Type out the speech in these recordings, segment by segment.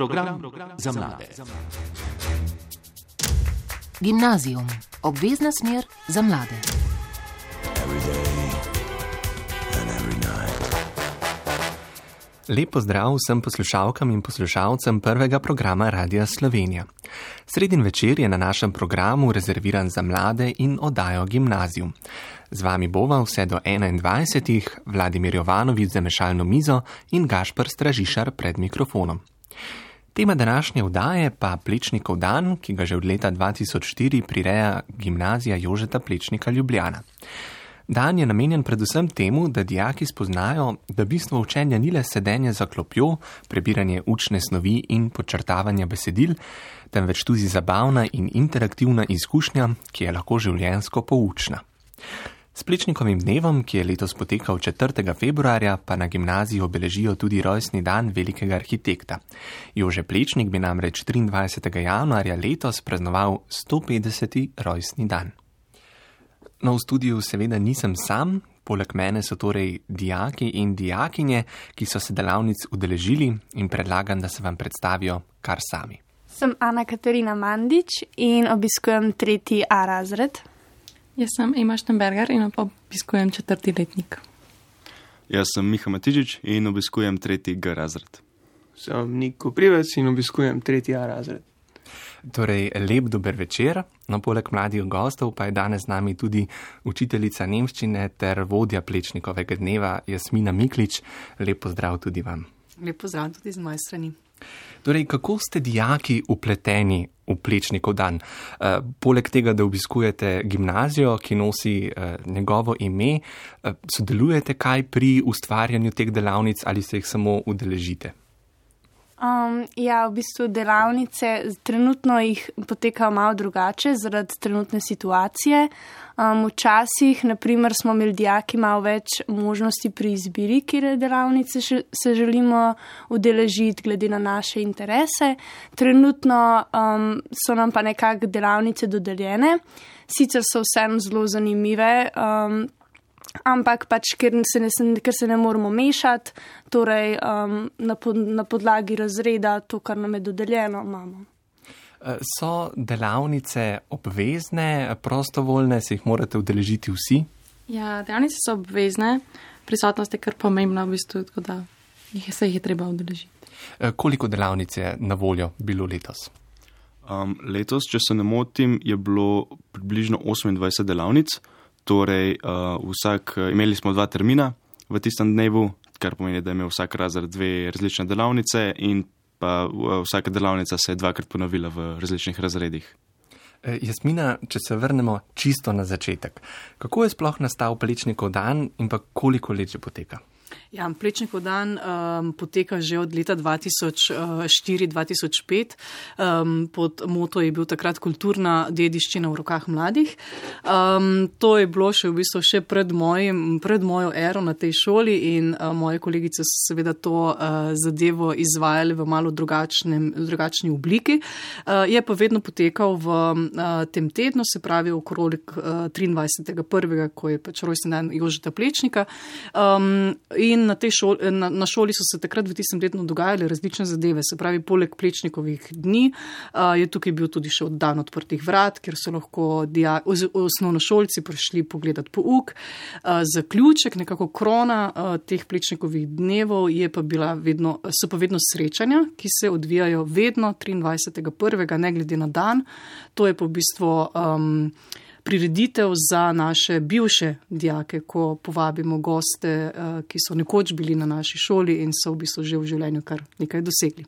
Program za mlade. Gimnazijum, obvezna smer za mlade. Lepo zdrav vsem poslušalkam in poslušalcem prvega programa Radia Slovenija. Sredin večer je na našem programu rezerviran za mlade in oddajo gimnazijum. Z vami bova vse do 21. Vladimir Jovanovič za mešalno mizo in Gašpr Stražišar pred mikrofonom. Tema današnje vdaje pa Plečnikov dan, ki ga že od leta 2004 prireja gimnazija Jožeta Plečnika Ljubljana. Dan je namenjen predvsem temu, da dijaki spoznajo, da bistvo učenja ni le sedenje za klopjo, prebiranje učne snovi in počrtavanje besedil, temveč tudi zabavna in interaktivna izkušnja, ki je lahko življensko poučna. S Plečnikovim dnevom, ki je letos potekal 4. februarja, pa na gimnaziji obeležijo tudi rojstni dan velikega arhitekta. Jože Plečnik bi namreč 23. januarja letos praznoval 150. rojstni dan. No, v studiu seveda nisem sam, poleg mene so torej dijaki in dijakinje, ki so se delavnic udeležili in predlagam, da se vam predstavijo kar sami. Sem Ana Katarina Mandič in obiskujem tretji A razred. Jaz sem Ema Štenberger in obiskujem četrti letnik. Jaz sem Miha Matižič in obiskujem tretji G razred. Sem Niko Privec in obiskujem tretji A razred. Torej, lep dober večer. No, poleg mladih gostov pa je danes z nami tudi učiteljica nemščine ter vodja plečnikovega dneva Jasmina Miklič. Lep pozdrav tudi vam. Lep pozdrav tudi z moje strani. Torej, kako ste dijaki upleteni v plečnikov dan? E, poleg tega, da obiskujete gimnazijo, ki nosi e, njegovo ime, e, sodelujete kaj pri ustvarjanju teh delavnic ali se jih samo udeležite? Um, ja, v bistvu delavnice trenutno jih potekajo malo drugače zaradi trenutne situacije. Um, včasih, naprimer, smo imeli dijaki malo več možnosti pri izbiri, kjer delavnice še, se želimo udeležiti, glede na naše interese. Trenutno um, so nam pa nekako delavnice dodeljene, sicer so vseeno zelo zanimive. Um, Ampak pač, ker se ne, ker se ne moramo mešati, torej um, na, pod, na podlagi razreda, to, kar nam je dodeljeno, imamo. Eh, so delavnice obvezne, prostovoljne, se jih morate udeležiti vsi? Ja, delavnice so obvezne, prisotnost je kar pomembna, v bistvu, tako da jih, se jih je treba udeležiti. Eh, koliko delavnic je na voljo bilo letos? Um, letos, če se ne motim, je bilo približno 28 delavnic. Torej, uh, vsak, imeli smo dva termina v tistem dnevu, kar pomeni, da je imel vsak razred dve različne delavnice, in pa uh, vsaka delavnica se je dvakrat ponovila v različnih razredih. E, Jasmina, če se vrnemo čisto na začetek, kako je sploh nastal Plečnikov dan in pa koliko let že poteka? Ja, Plečnikov dan um, poteka že od leta 2004-2005. Um, pod moto je bil takrat kulturna dediščina v rokah mladih. Um, to je bilo še v bistvu še pred, mojim, pred mojo ero na tej šoli in uh, moje kolegice so seveda to uh, zadevo izvajale v malo drugačni obliki. Uh, je pa vedno potekal v uh, tem tednu, se pravi okrog uh, 23.1., ko je pač rojsten dan Jožeta Plečnika. Um, In na, šol, na, na šoli so se takrat v tistem letu dogajale različne zadeve. Se pravi, poleg plečnikovih dni uh, je tukaj bil tudi še dan odprtih vrat, kjer so lahko osnovnošolci prišli pogledati pouk. Uh, zaključek, nekako krona uh, teh plečnikovih dnevov pa vedno, so pa vedno srečanja, ki se odvijajo vedno 23.1., ne glede na dan. To je pa v bistvu. Um, prireditev za naše bivše dijake, ko povabimo goste, eh, ki so nekoč bili na naši šoli in so v bistvu že v življenju kar nekaj dosegli.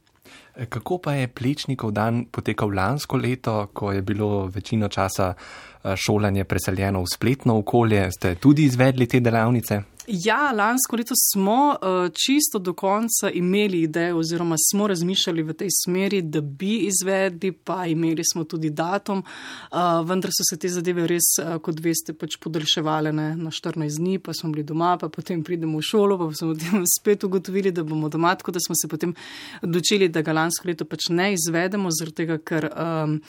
E, kako pa je Plečnikov dan potekal lansko leto, ko je bilo večino časa eh, šolanje preseljeno v spletno okolje? Ste tudi izvedli te delavnice? Ja, lansko leto smo uh, čisto do konca imeli idejo, oziroma smo razmišljali v tej smeri, da bi izvedli, pa imeli smo tudi datum, uh, vendar so se te zadeve res, uh, kot veste, pač podaljševale ne, na 14 dni, pa smo bili doma, pa potem pridemo v šolo, pa smo potem spet ugotovili, da bomo doma, tako da smo se potem odločili, da ga lansko leto pač ne izvedemo, zaradi tega, ker. Um,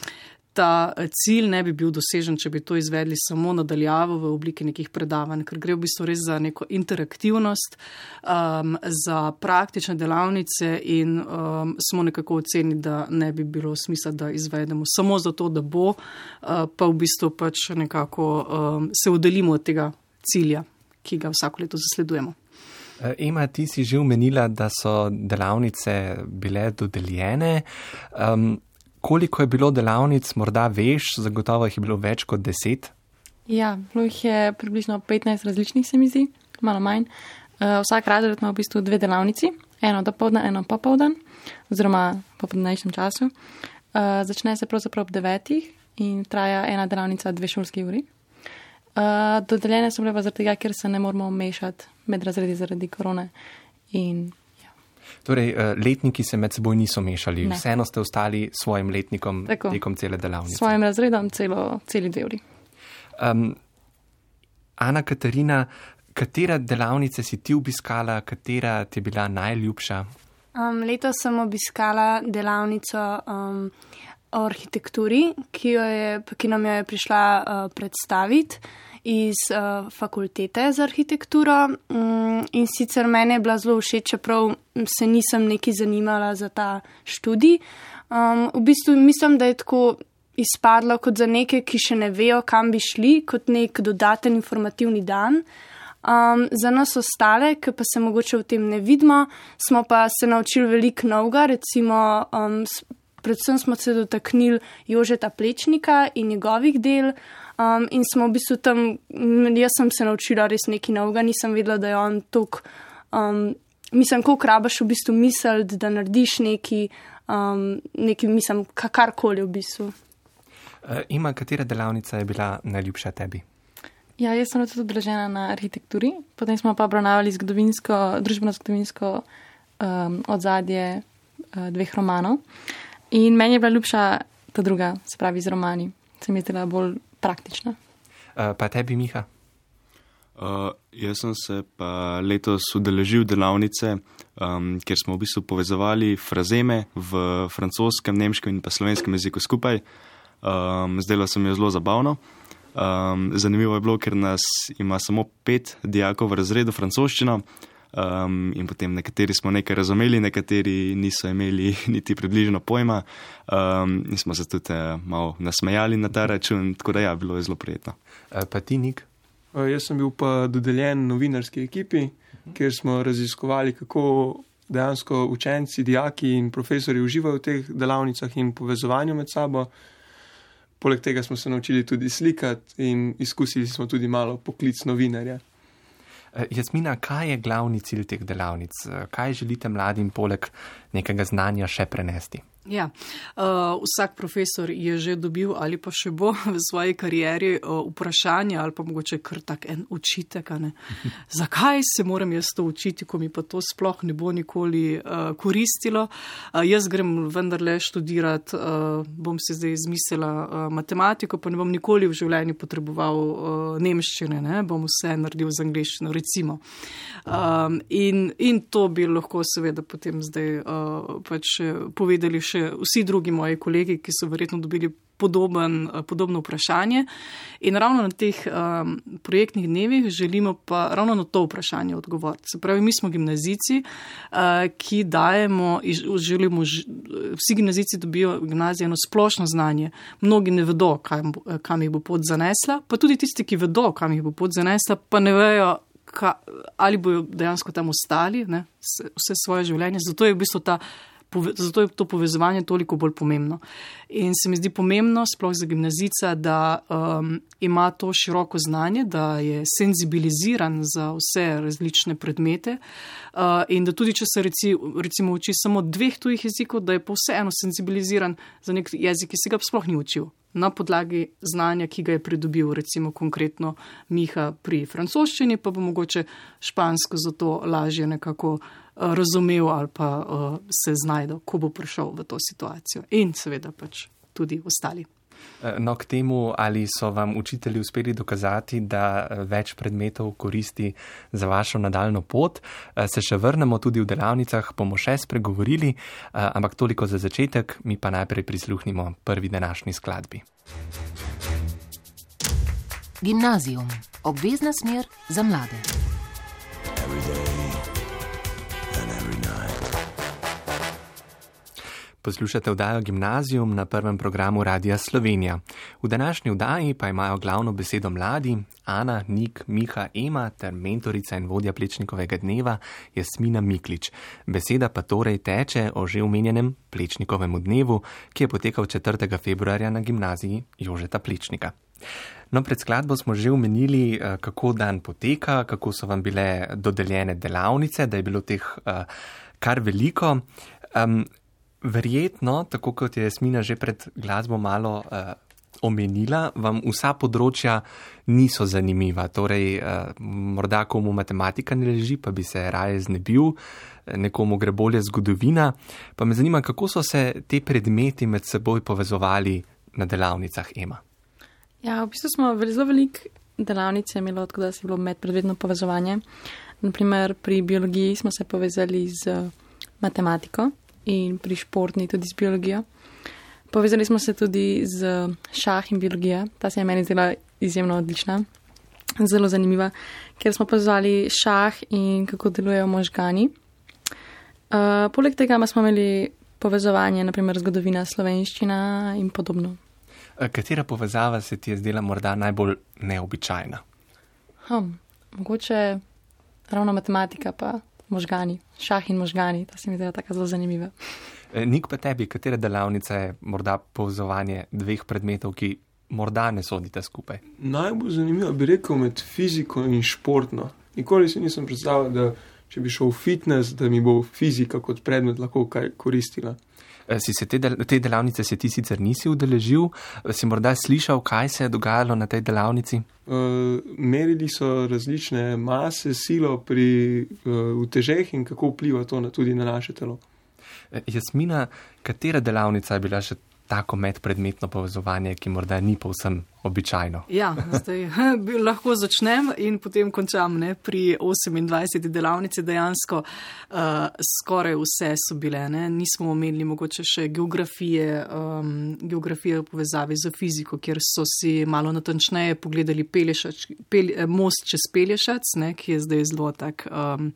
ta eh, cilj ne bi bil dosežen, če bi to izvedli samo nadaljavo v obliki nekih predavanj, ker gre v bistvu res za neko interaktivnost, um, za praktične delavnice in um, smo nekako ocenili, da ne bi bilo smisla, da izvedemo samo zato, da bo, uh, pa v bistvu pač nekako um, se oddelimo od tega cilja, ki ga vsako leto zasledujemo. Eh, Ema, ti si že omenila, da so delavnice bile dodeljene. Um, koliko je bilo delavnic, morda veš, zagotovo jih je bilo več kot deset? Ja, bilo jih je približno 15 različnih, se mi zdi, malo manj. Uh, vsak razred ima v bistvu dve delavnici, eno do povdne, eno popovdan, oziroma po podnajšnjem času. Uh, začne se pravzaprav ob devetih in traja ena delavnica dve šolski uri. Uh, dodeljene so bile pa zaradi tega, ker se ne moramo mešati med razredi zaradi korone. In. Torej, uh, letniki se med seboj niso mešali, Ne. vseeno ste ostali svojim letnikom Tako. tekom cele delavnice. svojim razredom celo, celi dve uri. Um, Ana Katarina, katere delavnice si ti obiskala, katera ti je bila najljubša? Um, letos sem obiskala delavnico um, o arhitekturi, ki, jo je, ki nam jo je prišla uh, predstaviti iz uh, fakultete za arhitekturo. Um, in sicer meni je bila zelo všeč, čeprav se nisem neki zanimala za ta študij. Um, v bistvu mislim, da je tako izpadlo kot za neke, ki še ne vejo, kam bi šli, kot nek dodaten informativni dan. Um, za nas ostale, ki pa se mogoče v tem ne vidimo, smo pa se naučili veliko novega, recimo, um, predvsem smo se dotaknili Jožeta Plečnika in njegovih del. Um, in smo v bistvu tam, jaz sem se naučila res nekaj novega, nisem vedela, da je on tok. Um, mislim, koliko rabaš v bistvu misliti, da narediš neki, um, neki mislim, ka- karkoli v bistvu. Uh, Ima, katera delavnica je bila najljubša tebi? Ja, jaz sem bila tudi udeležena na arhitekturi, potem smo pa obravnavali zgodovinsko, družbeno-zgodovinsko um, odzadje uh, dveh romanov. In meni je bila ljubša ta druga, se pravi z romani, se mi je zdela bolj praktična. Uh, pa tebi, Miha? Uh, jaz sem se pa letos udeležil delavnice, um, kjer smo v bistvu povezovali frazeme v francoskem, nemškem in pa slovenskem jeziku skupaj. Um, zdelo se mi je zelo zabavno. Um, zanimivo je bilo, ker nas ima samo pet dijakov v razredu francoščino. Um, in potem nekateri smo nekaj razumeli, nekateri niso imeli niti približno pojma, um, in smo se tudi uh, malo nasmejali na ta račun, tako da ja, bilo je zelo prijetno. Pa ti, Nik? Jaz sem bil pa dodeljen novinarski ekipi, kjer smo raziskovali, kako dejansko učenci, dijaki in profesori uživajo v teh delavnicah in povezovanju med sabo. Poleg tega smo se naučili tudi slikati in izkusili smo tudi malo poklic novinarja. Uh, Jasmina, kaj je glavni cilj teh delavnic? Uh, kaj želite mladim poleg nekega znanja še prenesti? Ja, uh, vsak profesor je že dobil ali pa še bo v svoji karieri uh, vprašanje ali pa mogoče kar tak en učitek. Zakaj se moram jaz to učiti, ko mi pa to sploh ne bo nikoli uh, koristilo? Uh, jaz grem vendarle študirati, uh, bom si zdaj izmislila uh, matematiko, pa ne bom nikoli v življenju potreboval uh, nemščine, ne? bom vse naredil z angliščino, recimo. Um, in, in to bi lahko seveda potem zdaj uh, pač povedali še vsi drugi moji kolegi, ki so verjetno dobili podoben, eh, podobno vprašanje. In ravno na teh um, projektnih dnevih želimo pa ravno na to vprašanje odgovoriti. Se pravi, mi smo gimnazici, uh, ki dajemo, želimo, vsi gimnazici dobijo v gimnaziji eno splošno znanje. Mnogi ne vedo, kam, bo- kam jih bo pot zanesla, pa tudi tisti, ki vedo, kam jih bo pot zanesla, pa ne vejo, ka, ali bojo dejansko tam ostali ne, vse svoje življenje. Zato je v bistvu ta. Zato je to povezovanje toliko bolj pomembno. In se mi zdi pomembno, sploh za gimnazica, da um, ima to široko znanje, da je senzibiliziran za vse različne predmete uh, in da tudi, če se reci, recimo uči samo dveh tujih jezikov, da je pa vseeno senzibiliziran za nek jezik, ki se ga sploh ni učil. Na podlagi znanja, ki ga je pridobil, recimo konkretno Miha pri francoščini, pa bo mogoče špansko zato lažje nekako uh, razumel ali pa uh, se znajdel, ko bo prišel v to situacijo. In seveda pač tudi ostali. No, k temu, ali so vam učitelji uspeli dokazati, da več predmetov koristi za vašo nadaljno pot, se še vrnemo tudi v delavnicah, bomo še spregovorili, ampak toliko za začetek, mi pa najprej prisluhnimo prvi današnji skladbi. Gimnazijum, obvezna smer za mlade. Poslušate vdajo Gimnazijum na prvem programu Radia Slovenija. V današnji vdaji pa imajo glavno besedo mladi Ana, Nik, Miha, Ema ter mentorica in vodja Plečnikovega dneva Jasmina Miklič. Beseda pa torej teče o že omenjenem Plečnikovem dnevu, ki je potekal 4. februarja na gimnaziji Jožeta Plečnika. No, pred skladbo smo že omenili, eh, kako dan poteka, kako so vam bile dodeljene delavnice, da je bilo teh uh, kar veliko. Um, verjetno, tako kot je Jasmina že pred glasbo malo uh, omenila, vam vsa področja niso zanimiva. Torej, uh, morda komu matematika ne leži, pa bi se raje znebil, nekomu gre bolje zgodovina. Pa me zanima, kako so se te predmeti med seboj povezovali na delavnicah EMA. Ja, v bistvu smo zelo veliko delavnic imeli, tako da se je bilo medpredmetno povezovanje. Naprimer, pri biologiji smo se povezali z matematiko in pri športni tudi z biologijo. Povezali smo se tudi z šah in biologijo, ta se je meni zdela izjemno odlična, zelo zanimiva, ker smo povezali šah in kako delujejo možgani. Uh, poleg tega smo imeli povezovanje, naprimer zgodovina slovenščina in podobno. Katera povezava se ti je zdela morda najbolj neobičajna? Hm, mogoče ravno matematika pa možgani, šah in možgani, to se mi zdi tako zelo zanimivo. E, Nik pa tebi, katera delavnica je morda povezovanje dveh predmetov, ki morda ne sodite skupaj? Najbolj zanimivo bi rekel med fiziko in športno. Nikoli si nisem predstavljal, da če bi šel v fitness, da mi bo fizika kot predmet lahko kaj koristila. Eh, si se te, del, te delavnice se ti sicer nisi udeležil, eh, si morda slišal, kaj se je dogajalo na tej delavnici? Uh, merili so različne mase, silo pri uh, utežeh in kako vpliva to na, tudi na naše telo. Jasmina, katera delavnica je bila še tako medpredmetno povezovanje, ki morda ni povsem običajno. Ja, zdaj lahko začnem in potem končam ne, pri 28. delavnici. Dejansko uh, skoraj vse so bile. Ne. Nismo omenili mogoče še geografije, um, geografije v povezavi z fiziko, kjer so si malo natančneje pogledali pelešač, pel, most čez Pelješac, ne, ki je zdaj zelo tak. Um,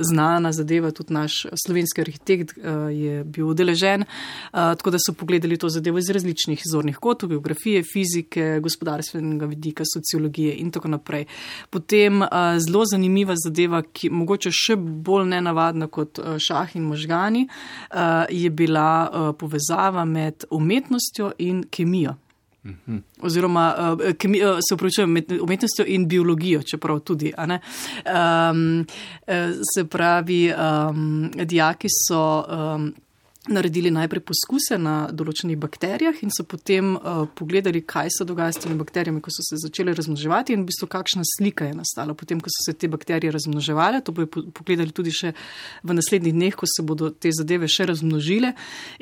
Znana zadeva, tudi naš slovenski arhitekt uh, je bil udeležen, uh, tako da so pogledali to zadevo iz različnih zornih kotov, geografije, fizike gospodarstvenega vidika, sociologije in tako naprej. Potem zelo zanimiva zadeva, ki mogoče še bolj nenavadna kot šah in možgani, je bila povezava med umetnostjo in kemijo. Mhm. Oziroma, kemi, se upravičujem, med umetnostjo in biologijo, čeprav tudi. Um, se pravi, um, dijaki so. Um, naredili najprej poskuse na določenih bakterijah in so potem uh, pogledali, kaj se dogaja s temi bakterijami, ko so se začele razmnoževati in v bistvu kakšna slika je nastala. Potem, ko so se te bakterije razmnoževale, to bodo pogledali tudi še v naslednjih dneh, ko se bodo te zadeve še razmnožile.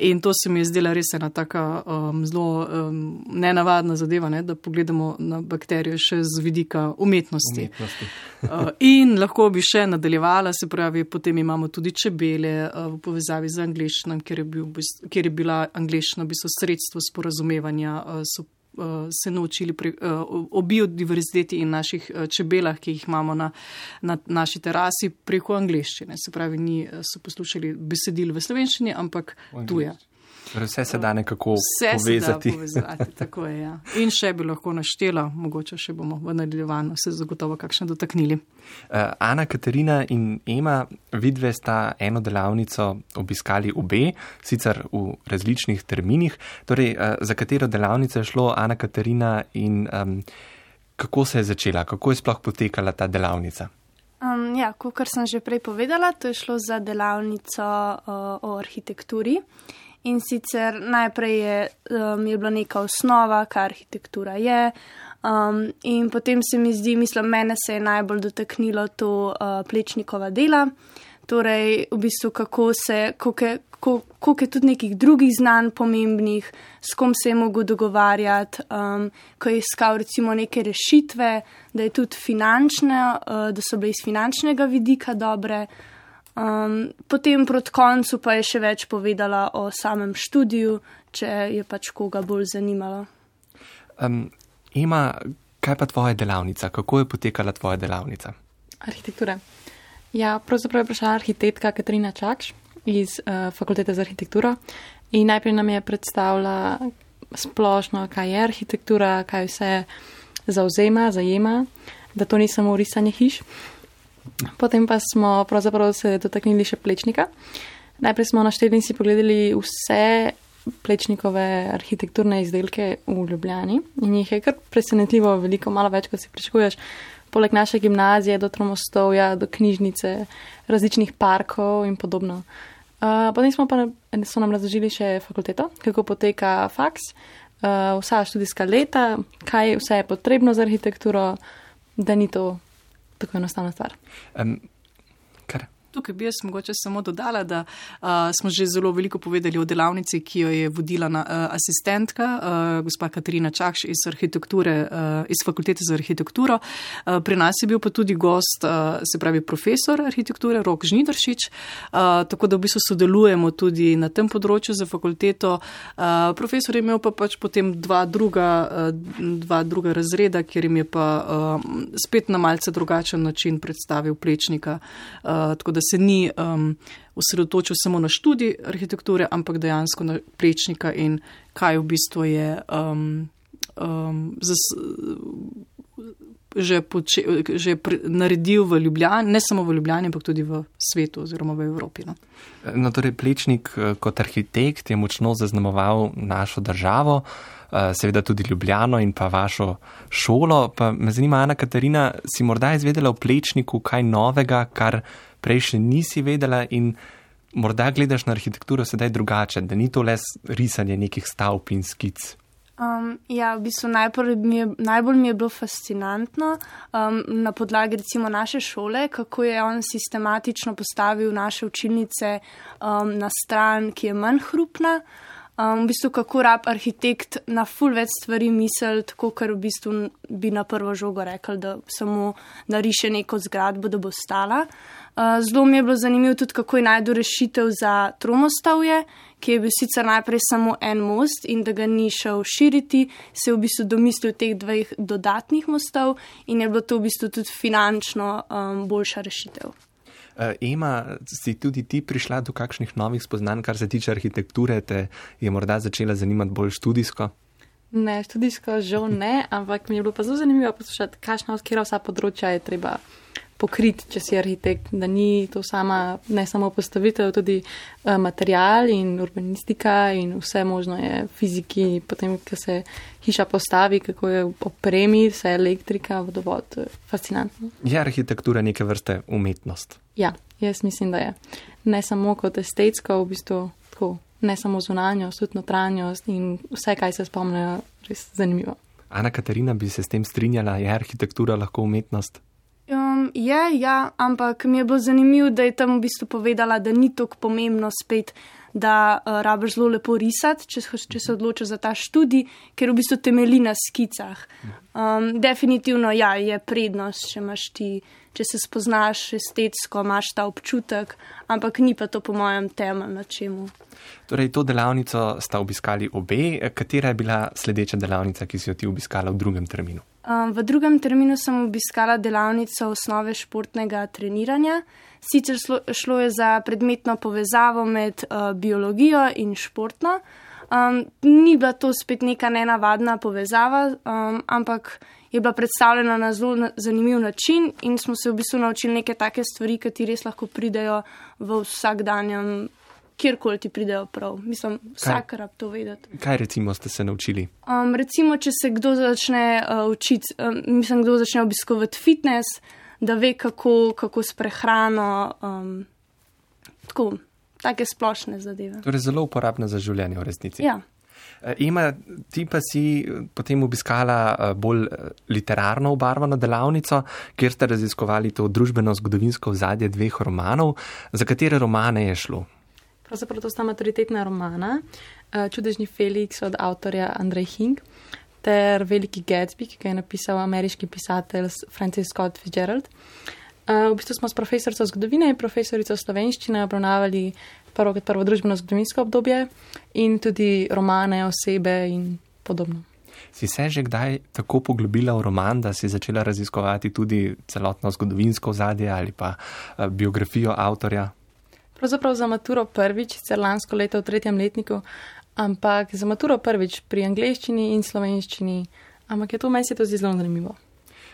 In to se mi je zdela res ena taka um, zelo um, nenavadna zadeva, ne, da pogledamo na bakterije še z vidika umetnosti. umetnosti. uh, in lahko bi še nadaljevala, se pravi, potem imamo tudi čebele uh, v povezavi z angliščino kjer je, bil, kjer je bila angliščina v bistvu sredstvo sporazumevanja, eh, so eh, se naučili pri, eh, o biodiverziteti in naših čebelah, ki jih imamo na, na naši terasi preko angliščine. Se pravi, ni so poslušali besedil v slovenščini, ampak tuje. Vse se da nekako Vse povezati. povezati tako je, ja. In še bi lahko naštela, mogoče še bomo v nadaljevanju se zagotovo kakšne dotaknili. Uh, Ana, Katarina in Ema, vidve sta eno delavnico obiskali obe, sicer v različnih terminih. Torej, uh, za katero delavnico je šlo Ana, Katarina in um, kako se je začela, kako je sploh potekala ta delavnica? Um, ja, kot sem že prej povedala, to je šlo za delavnico uh, o arhitekturi. In sicer najprej je, um, je bila neka osnova, kar arhitektura je, um, in potem se mi zdi, mislim, mene se je najbolj dotaknilo to uh, plečnikova dela. torej v bistvu kako se, koliko koliko je tudi nekih drugih znanj pomembnih, s kom se je mogel dogovarjati, um, ko je iskal recimo neke rešitve, da je tudi finančne, uh, da so bile iz finančnega vidika dobre. Um, potem proti koncu pa je še več povedala o samem študiju, če je pač koga bolj zanimalo. Um, ima, kaj pa tvoja delavnica? Kako je potekala tvoja delavnica? Arhitektura. Ja, pravzaprav je prišla arhitektka Katarina Čakš iz uh, Fakultete za arhitekturo in najprej nam je predstavila splošno, kaj je arhitektura, kaj vse zauzema, zajema, da to ni samo risanje hiš. Potem pa smo pravzaprav se dotaknili še plečnika. Najprej smo našteli in si pogledali vse plečnikove arhitekturne izdelke v Ljubljani in jih je kar presenetljivo veliko, malo več, kot si pričakuješ. Poleg naše gimnazije, do Tromostovja, do knjižnice, različnih parkov in podobno. Uh, potem smo pa so nam razložili še fakulteto, kako poteka faks, uh, vsa študijska leta, kaj vse je potrebno za arhitekturo, da ni to tako enostavna stvar. Um, Tukaj bi jaz mogoče samo dodala, da uh, smo že zelo veliko povedali o delavnici, ki jo je vodila na, uh, asistentka, uh, gospa Katarina Čakš iz, uh, iz Fakultete za arhitekturo. Uh, pri nas je bil pa tudi gost, uh, se pravi profesor arhitekture Rok Žnidršič, uh, tako da v bistvu sodelujemo tudi na tem področju za fakulteto. Uh, profesor je imel pa pač potem dva druga, uh, dva druga razreda, kjer jim je pa uh, spet na malce drugačen način predstavil plečnika. Uh, da se ni um, osredotočil samo na študij arhitekture, ampak dejansko na prečnika in kaj v bistvu je um, um, zas, že, poče, že pre, naredil v Ljubljani, ne samo v Ljubljani, ampak tudi v svetu oziroma v Evropi. No. No, torej, plečnik eh, kot arhitekt je močno zaznamoval našo državo. Eh, seveda tudi Ljubljano in pa vašo šolo. Pa me zanima, Ana Katarina, si morda izvedela v plečniku kaj novega, kar prej še nisi vedela in morda gledaš na arhitekturo sedaj drugače, da ni to le risanje nekih stavb in skic. Um, ja, v bistvu mi je, najbolj mi je bilo fascinantno um, na podlagi recimo naše šole, kako je on sistematično postavil naše učilnice um, na stran, ki je manj hrupna. Um, v bistvu, kako rab arhitekt na full več stvari misli, tako ker v bistvu bi na prvo žogo rekel, da samo nariše neko zgradbo, da bo stala. Uh, zelo mi je bilo zanimivo tudi, kako je najdel rešitev za tromostavje, ki je bil sicer najprej samo en most in da ga ni šel širiti, se je v bistvu domislil teh dveh dodatnih mostov in je bilo to v bistvu tudi finančno um, boljša rešitev. Uh, Ema, si tudi ti prišla do kakšnih novih spoznanj, kar se tiče arhitekture, te je morda začela zanimati bolj študijsko? Ne, študijsko žal ne, ampak mi je bilo pa zelo zanimivo poslušati, kakšna od kjer vsa področja je treba pokriti, če si arhitekt, da ni to sama, ne samo postavitev, tudi uh, material in urbanistika in vse možno je fiziki, potem, ko se hiša postavi, kako je opremi, vse elektrika, vodovod, fascinantno. Je arhitektura neke vrste umetnost? Ja, jaz mislim, da je. Ne samo kot estetsko, v bistvu tako, ne samo zunanjost, tudi notranjost in vse, kaj se spomnijo, res zanimivo. Ana Katarina bi se s tem strinjala, je arhitektura lahko umetnost? Um, je, ja, ampak mi je bilo zanimivo, da je tam v bistvu povedala, da ni tako pomembno spet, da uh, rabiš zelo lepo risati, če, če se odločiš za ta študij, ker v bistvu temelji na skicah. Um, definitivno ja, je prednost, če, ti, če se spoznaš estetsko, imaš ta občutek, ampak ni pa to po mojem temelj na čemu. Torej, to delavnico sta obiskali obe. Katera je bila sledeča delavnica, ki si jo ti obiskala v drugem terminu? Um, v drugem terminu sem obiskala delavnico osnove športnega treniranja. Sicer šlo, šlo je za predmetno povezavo med uh, biologijo in športno. Um, ni bila to spet neka nenavadna povezava, um, ampak je bila predstavljena na zelo zanimiv način in smo se v bistvu naučili neke take stvari, ki res lahko pridejo v vsakdanjem kjerkoli ti pridejo prav. Mislim, vsak rab to vedeti. Kaj recimo ste se naučili? Um, recimo, če se kdo začne uh, učiti, um, mislim, kdo začne obiskovati fitness, da ve, kako, kako s prehrano. Um, tako, take splošne zadeve. Torej, zelo uporabne za življenje v resnici. Ja. Ima, ti pa si potem obiskala bolj literarno obarvano delavnico, kjer ste raziskovali to družbeno-zgodovinsko vzadje dveh romanov. Za katere romane je šlo? Pravzaprav to sta maturitetna romana, Čudežni Felix od avtorja Andrej Hing ter Veliki Gatsby, ki ga je napisal ameriški pisatelj Francis Scott Fitzgerald. V bistvu smo s profesorico zgodovine in profesorico slovenščine obravnavali prvo kot prvo družbeno zgodovinsko obdobje in tudi romane, osebe in podobno. Si se že kdaj tako poglobila v roman, da si začela raziskovati tudi celotno zgodovinsko zadje ali pa biografijo avtorja? Pravzaprav za maturo prvič, sicer lansko leto v tretjem letniku, ampak za maturo prvič pri angleščini in slovenščini, ampak je to meni se to zdi zelo zanimivo.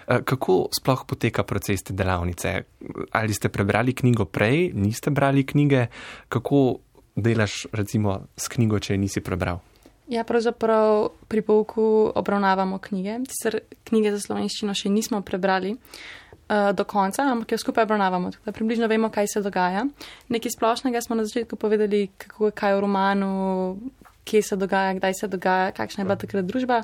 Eh, kako sploh poteka proces te delavnice? Ali ste prebrali knjigo prej, niste brali knjige? Kako delaš recimo s knjigo, če je nisi prebral? Ja, pravzaprav pri pouku obravnavamo knjige. Sicer knjige za slovenščino še nismo prebrali uh, do konca, ampak jo skupaj obravnavamo. Tako da približno vemo, kaj se dogaja. Nekaj splošnega smo na začetku povedali, kako je kaj v romanu, kje se dogaja, kdaj se dogaja, kakšna je bila takrat družba.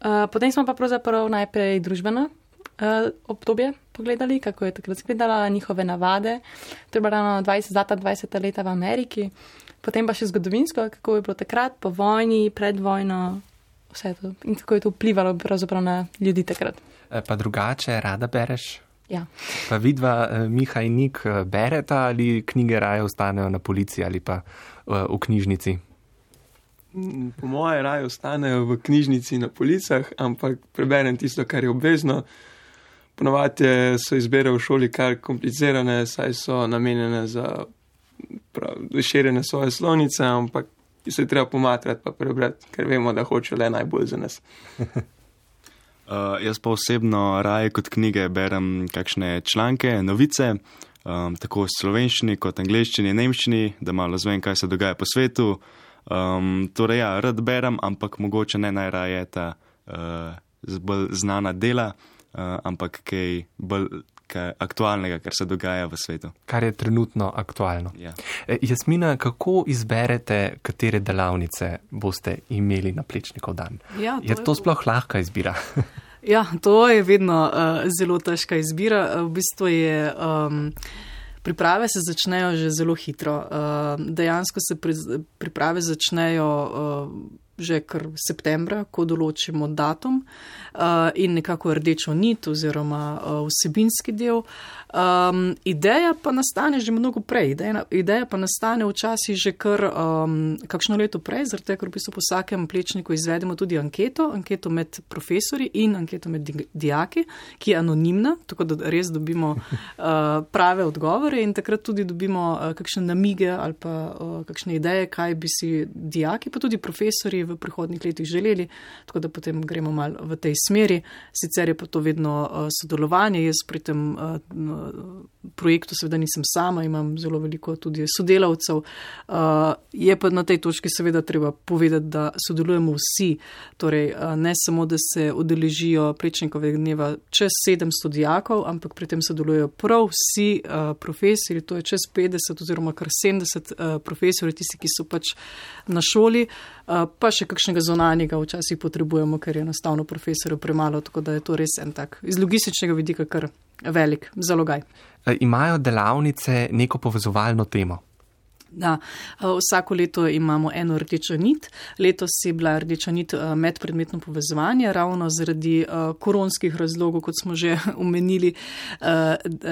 Uh, potem smo pa pravzaprav najprej družbeno uh, obdobje pogledali, kako je takrat izgledala, njihove navade. To je bilo ravno 20, zata 20 leta v Ameriki, potem pa še zgodovinsko, kako je bilo takrat, po vojni, pred vojno, vse to in kako je to vplivalo na ljudi takrat. Pa drugače, rada bereš? Ja. Pa vidva, e, Miha in Nik, e, bereta ali knjige raje ostanejo na policiji ali pa v knjižnici? Po mojem, raje ostanejo v knjižnici na policah, ampak preberem tisto, kar je obvezno. Ponovadi so izbire v šoli kar komplicirane, saj so namenjene za širjenje svoje slovnice, ampak se je treba pomatrati pa prebrati, ker vemo, da hoče le najbolj za nas. Uh, jaz pa osebno raje kot knjige berem kakšne članke, novice, um, tako v slovenščini kot angliščini, nemščini, da malo zvem, kaj se dogaja po svetu. Um, torej, ja, rad berem, ampak mogoče ne najraje ta uh, bolj znana dela uh, ampak kaj bolj kaj aktualnega, kar se dogaja v svetu. Kar je trenutno aktualno. Ja. E, Jasmina, kako izberete, katere delavnice boste imeli na plečnikov dan? Ja, to je to sploh lahka izbira? ja, to je vedno uh, zelo težka izbira. Uh, v bistvu je. Um, Priprave se začnejo že zelo hitro. Uh, dejansko se pri, priprave začnejo uh, že kar septembra, ko določimo datum uh, in nekako rdečo nit oziroma uh, vsebinski del. Um, ideja pa nastane že mnogo prej. Ideja, ideja pa nastane včasih že kar um, kakšno leto prej, zato ker v bistvu po vsakem plečniku izvedemo tudi anketo, anketo med profesori in anketo med dijaki, ki je anonimna, tako da res dobimo uh, prave odgovore in takrat tudi dobimo uh, kakšne namige ali pa uh, kakšne ideje, kaj bi si dijaki, pa tudi profesori v prihodnih letih želeli, tako da potem gremo mal v tej smeri. Sicer je pa to vedno uh, sodelovanje, jaz pri tem uh, projektu seveda nisem sama, imam zelo veliko tudi sodelavcev. Uh, je pa na tej točki seveda treba povedati, da sodelujemo vsi, torej uh, ne samo, da se udeležijo prečnikovega dneva čez 700 dijakov, ampak pri tem sodelujo prav vsi uh, profesori, to je čez 50 oziroma kar 70 uh, profesori, tisti, ki so pač na šoli, uh, pa še kakšnega zonanjega včasih potrebujemo, ker je enostavno profesorjev premalo, tako da je to res en tak iz logističnega vidika kar velik zalogaj. E, imajo delavnice neko povezovalno temo? Da, e, vsako leto imamo eno rdečo nit. Letos je bila rdeča nit e, medpredmetno povezovanje, ravno zaradi koronskih razlogov, kot smo že omenili,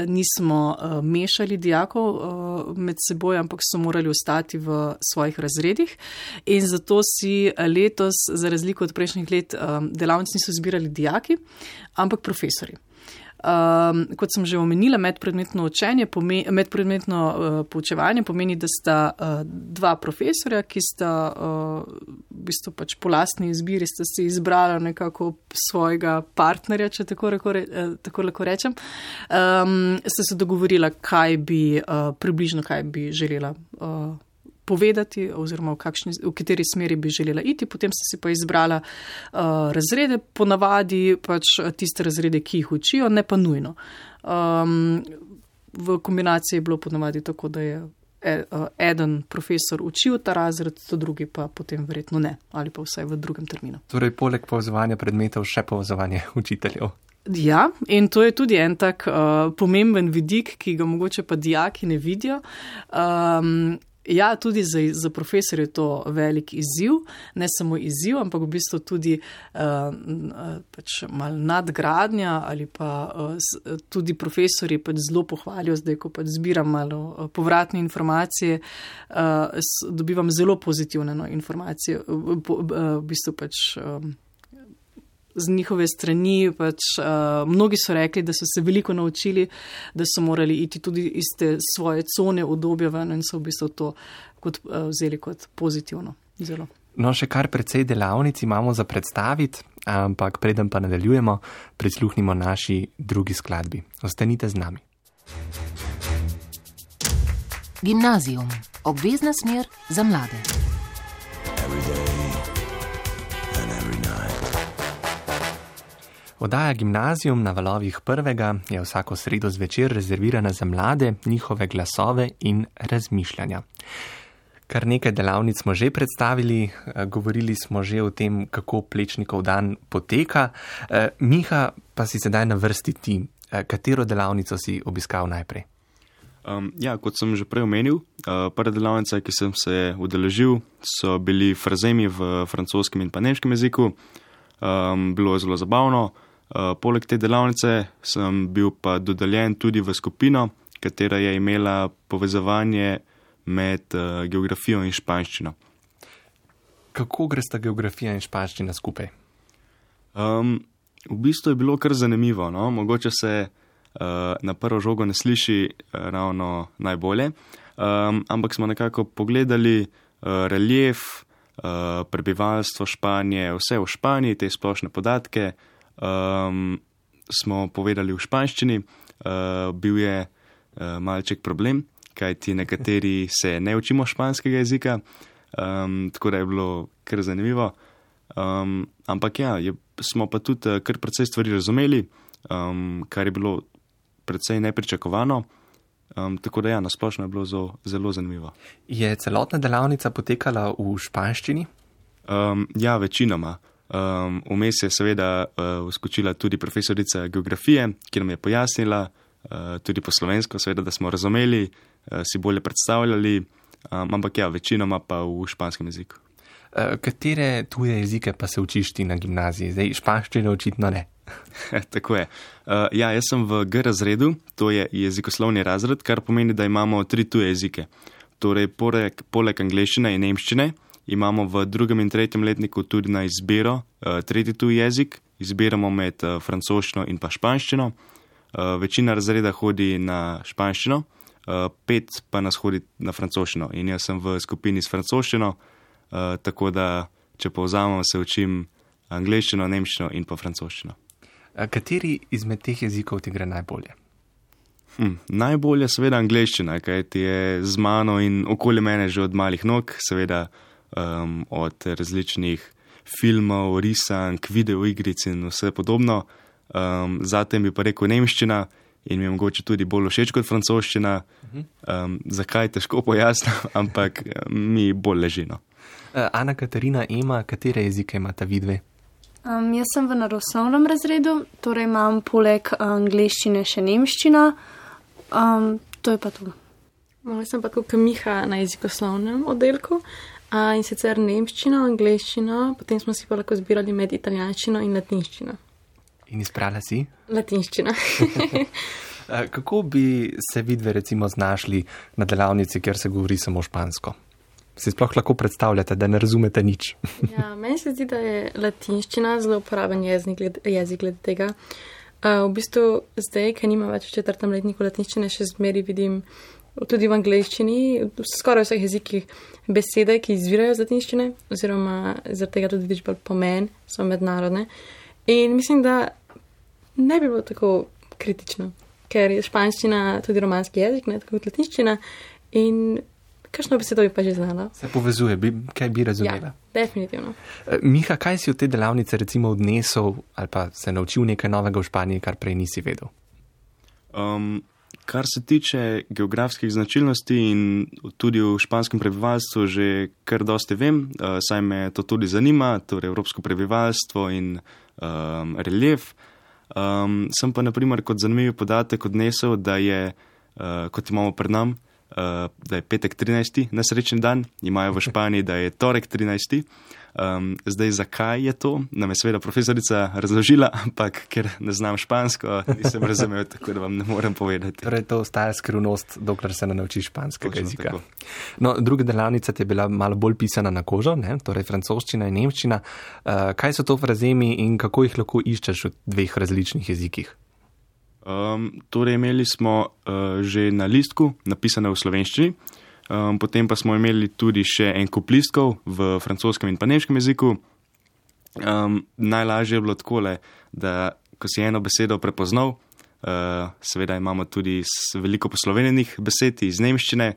nismo mešali dijakov med seboj, ampak so morali ostati v svojih razredih. In zato si letos, za razliko od prejšnjih let, delavnic niso zbirali dijaki, ampak profesori. Um, kot sem že omenila, medpredmetno učenje, pomeni, medpredmetno uh, poučevanje pomeni, da sta uh, dva profesorja, ki sta uh, v bistvu pač po lastni izbiri, sta si izbrala nekako svojega partnerja, če tako, reko, uh, tako lahko rečem, um, sta se dogovorila, kaj bi uh, približno, kaj bi želela. Uh, povedati, oziroma v, kakšni, v kateri smeri bi želela iti. Potem sem si pa izbrala uh, razrede, ponavadi pač tiste razrede, ki jih učijo, ne pa nujno. Um, v kombinaciji je bilo ponavadi tako, da je e, eden profesor učil ta razred, to drugi pa potem verjetno ne, ali pa vsaj v drugem terminu. Torej, poleg povezovanja predmetov, še povezovanje učiteljev. Ja, in to je tudi en tak uh, pomemben vidik, ki ga mogoče pa dijaki ne vidijo. Um, Ja, tudi za, za profesor je to velik izziv, ne samo izziv, ampak v bistvu tudi uh, pač mal nadgradnja ali pa uh, tudi profesori pač zelo pohvalijo, zdaj, ko pač zbiram malo povratne informacije, uh, dobivam zelo pozitivne no, informacije, uh, uh, v bistvu pač. Um, z njihove strani. Pač, uh, mnogi so rekli, da so se veliko naučili, da so morali iti tudi iz te svoje cone obdobja ven in so v bistvu to kot, uh, vzeli kot pozitivno. Zelo. No, še kar precej delavnic imamo za predstaviti, ampak preden pa nadaljujemo, prisluhnimo naši drugi skladbi. Ostanite z nami. Gimnazijum, obvezna smer za mlade. Oddaja Gimnazijum na valovih prvega je vsako sredo zvečer rezervirana za mlade, njihove glasove in razmišljanja. Kar nekaj delavnic smo že predstavili, eh, govorili smo že o tem, kako plečnikov dan poteka. Eh, Miha, pa si sedaj na vrsti ti, eh, katero delavnico si obiskal najprej? Um, ja, kot sem že prej omenil, uh, prva delavnica, ki sem se udeležil, so bili frazemi v francoskem in pa nemškem jeziku. Um, bilo je zelo zabavno. Eh, poleg te delavnice sem bil pa dodeljen tudi v skupino, katera je imela povezovanje med uh, geografijo in španščino. Kako gre sta geografija in španščina skupaj? Um, v bistvu je bilo kar zanimivo. No? Mogoče se uh, na prvo žogo ne sliši ravno najbolje, um, ampak smo nekako pogledali uh, relief, uh, prebivalstvo Španije, vse v Španiji, te splošne podatke um, smo povedali v španščini, uh, bil je uh, malček problem, kajti nekateri se ne učimo španskega jezika, um, tako da je bilo kar zanimivo. Um, ampak ja, je, smo pa tudi uh, kar precej stvari razumeli, um, kar je bilo precej nepričakovano. Um, tako da ja, nasplošno je bilo zelo, zelo zanimivo. Je celotna delavnica potekala v španščini? Um, ja, večinoma. Um, vmes je seveda uh, vskočila tudi profesorica geografije, ki nam je pojasnila, uh, tudi po slovensko, seveda, da smo razumeli, uh, si bolje predstavljali, um, ampak ja, večinoma pa v španskem jeziku. Uh, katere tuje jezike pa se učiš ti na gimnaziji? Zdaj, španščine očitno ne. Tako je. Uh, ja, jaz sem v G razredu, to je jezikoslovni razred, kar pomeni, da imamo tri tuje jezike. Torej, poleg, poleg angleščine in nemščine imamo v drugem in tretjem letniku tudi na izbiro uh, tretji tuji jezik, izbiramo med uh, francoščino in pa španščino. Uh, večina razreda hodi na španščino, uh, pet pa nas hodi na francoščino in jaz sem v skupini s francoščino, uh, tako da če povzamem, se učim angliščino, nemščino in pa francoščino. Kateri izmed teh jezikov ti gre najbolje? Hm, najbolje je seveda angliščina, kajti je z mano in okoli mene že od malih nog, seveda um, od različnih filmov, risank, videoigric in vse podobno. Um, Zatem bi pa rekel nemščina in mi je mogoče tudi bolj všeč kot francoščina. Um, zakaj težko pojasnim, ampak mi bolj ležino. Uh, Ana Katarina ima, katere jezike imata vidve? Um, jaz sem v naravoslovnem razredu, torej imam poleg angliščine še nemščino. Um, to je pa to. No, jaz sem pa kot Miha na jezikoslovnem oddelku. A, in sicer nemščino, angliščino, potem smo si pa lahko zbirali med italijanščino in latinščino. In izbrala si? Latinščina. Kako bi se vidve recimo znašli na delavnici, kjer se govori samo špansko? Si sploh lahko predstavljate, da ne razumete nič? ja, meni se zdi, da je latinščina zelo uporaben jezik jezik glede tega. Uh, v bistvu zdaj, ker nima več v četrtem letniku latinščine, še zmeri vidim tudi v angleščini, v skoraj vseh jezikih, besede, ki izvirajo iz latinščine, oziroma zaradi tega tudi več bolj pomen, so mednarodne. In mislim, da ne bi bilo tako kritično, ker je španščina tudi romanski jezik, ne tako kot latinščina. In kakšno besedo bi pa že znala? Se povezuje, bi, kaj bi razumela? Ja, definitivno. Eh, Miha, kaj si od te delavnice recimo odnesel ali pa se naučil nekaj novega v Španiji, kar prej nisi vedel? Um, kar se tiče geografskih značilnosti in tudi v španskem prebivalstvu, že kar dosti vem, uh, saj me to tudi zanima, torej evropsko prebivalstvo in um, relief. Um, sem pa, naprimer, kot zanimiv podatek odnesel, da je, uh, kot imamo pred nami, uh, da je petek 13. nesrečen dan, imajo v Španiji, da je torek 13. Um, zdaj, zakaj je to, nam je seveda profesorica razložila, ampak ker ne znam špansko, nisem razumel, tako da vam ne morem povedati. Torej, to ostaja skrivnost, dokler se ne naučiš španskega Točno jezika. No, druga delavnica je bila malo bolj pisana na kožo, ne? torej francoščina in nemščina. Uh, kaj so to frazemi in kako jih lahko iščeš v dveh različnih jezikih? Um, torej, imeli smo uh, že na listku napisane v slovenščini, um, potem pa smo imeli tudi še en kup listkov v francoskem in paneškem jeziku. Um, najlažje je bilo tako, da ko si eno besedo prepoznal, uh, seveda imamo tudi veliko poslovenjenih besed iz nemščine,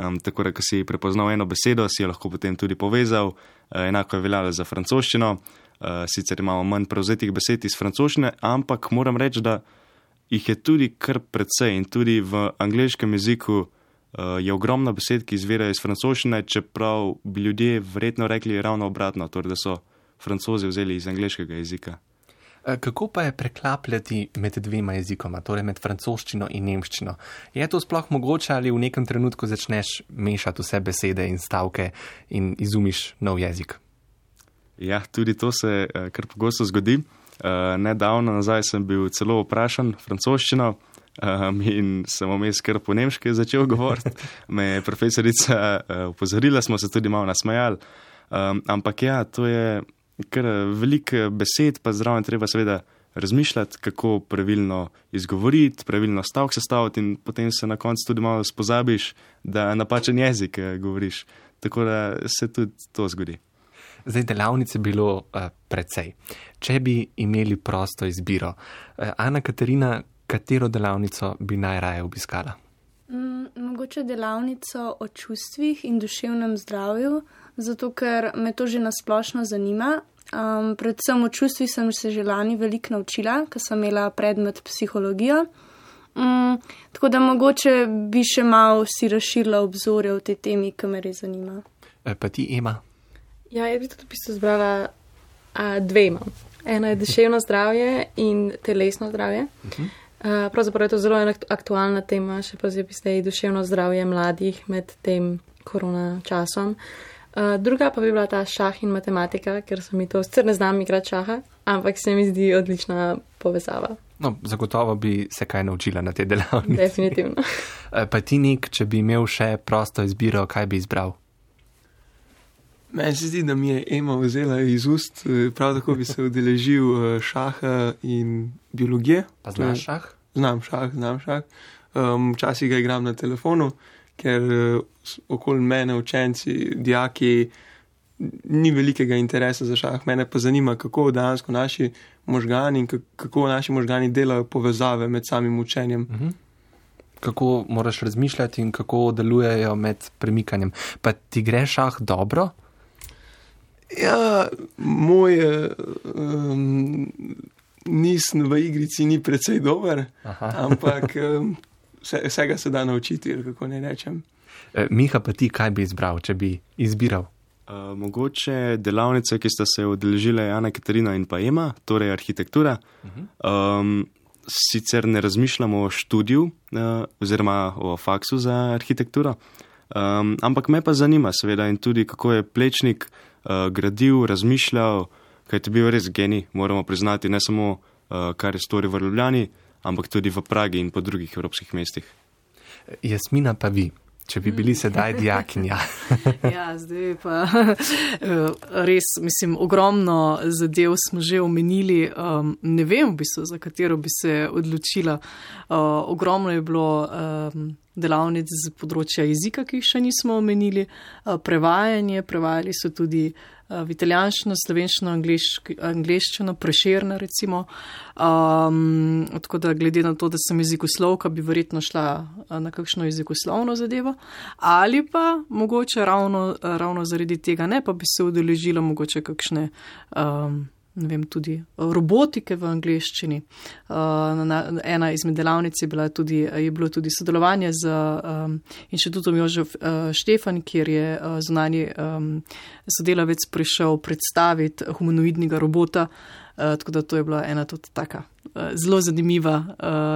um, tako da ko si prepoznal eno besedo, si jo lahko potem tudi povezal. Uh, enako je veljalo za francoščino, uh, sicer imamo manj prevzetih besed iz francoščine, ampak moram reči, da jih je tudi kar precej in tudi v angliškem jeziku je ogromno besed, ki izvirajo iz francoščine, čeprav bi ljudje verjetno rekli ravno obratno, torej da so francozi vzeli iz angliškega jezika. Eh, kako pa je preklapljati med dvema jezikoma, torej med francoščino in nemščino? Je to sploh mogoče ali v nekem trenutku začneš mešati vse besede in stavke in izumiš nov jezik? Ja, tudi to se uh, kar pogosto zgodi. Nedavno nazaj sem bil celo vprašan francoščino um, in sem vmes kar po nemški začel govoriti. Me je profesorica uh, upozorila, smo se tudi malo nasmejali. Um, ampak ja, to je kar veliko besed, pa zraven treba seveda razmišljati, kako pravilno izgovoriti, pravilno stavek sestaviti in potem se na koncu tudi malo spozabiš, da napačen jezik govoriš. Tako da se tudi to zgodi. Zdaj, delavnice je bilo uh, precej. Če bi imeli prosto izbiro, uh, Ana Katarina, katero delavnico bi najraje obiskala? Mm, mogoče delavnico o čustvih in duševnem zdravju, zato ker me to že nasplošno zanima. Um, predvsem o čustvih sem se že lani veliko naučila, ker sem imela predmet psihologijo. Um, tako da mogoče bi še malo si razširila obzorje v tej temi, ki me res zanima. E, pa ti, Ema? Ja, jaz bi tudi pisal zbrala a, dve imam. Eno je duševno zdravje in telesno zdravje. Uh -huh. A, pravzaprav je to zelo aktualna tema, še posebej zdaj duševno zdravje mladih med tem korona časom. A, druga pa bi bila ta šah in matematika, ker sem mi to, sicer ne znam igrati šaha, ampak se mi zdi odlična povezava. No, zagotovo bi se kaj naučila na te delavnice. Definitivno. pa ti nek, če bi imel še prosto izbiro, kaj bi izbral? Meni se zdi, da mi je Ema vzela iz ust, eh, prav tako bi se udeležil eh, šaha in biologije. Pa znaš šah? Znam šah, znam šah. Včasih um, ga igram na telefonu, ker uh, okoli mene učenci, dijaki, ni velikega interesa za šah. Mene pa zanima, kako dejansko naši možgani in kako naši možgani delajo povezave med samim učenjem. Uh mhm. -huh. Kako moraš razmišljati in kako delujejo med premikanjem. Pa ti gre šah dobro? Ja, moj um, nis v igrici ni precej dober, Aha. ampak um, vse, vsega se da naučiti, kako ne rečem. E, Miha, pa ti, kaj bi izbral, če bi izbiral? Uh, mogoče delavnice, ki sta se odeležile Jana Katarina in pa Ema, torej arhitektura. Uh -huh. um, sicer ne razmišljamo o študiju uh, oziroma o faksu za arhitekturo, um, ampak me pa zanima, seveda, in tudi kako je plečnik uh, gradil, razmišljal, kaj je bil res genij, moramo priznati, ne samo uh, kar je storil v Ljubljani, ampak tudi v Pragi in po drugih evropskih mestih. Jasmina pa vi. Če bi bili sedaj dijakinja. ja, zdaj pa res, mislim, ogromno zadev smo že omenili. Um, ne vem, v bistvu, za katero bi se odločila. Uh, ogromno je bilo um, delavnic z področja jezika, ki jih še nismo omenili, uh, prevajanje, prevajali so tudi uh, Eh, v italijanščino, slovenščino, angliščino, preširno, recimo. Um, tako da, glede na to, da sem jezikoslovka, bi verjetno šla eh, na kakšno jezikoslovno zadevo, ali pa mogoče ravno, ravno zaradi tega ne, pa bi se udeležila mogoče kakšne um, ne vem, tudi robotike v angleščini. Uh, ena izmed delavnic je, bila tudi, je bilo tudi sodelovanje z um, inštitutom Jožef uh, Štefan, kjer je uh, zunani um, sodelavec prišel predstaviti humanoidnega robota. Uh, tako da to je bila ena tudi taka zelo zanimiva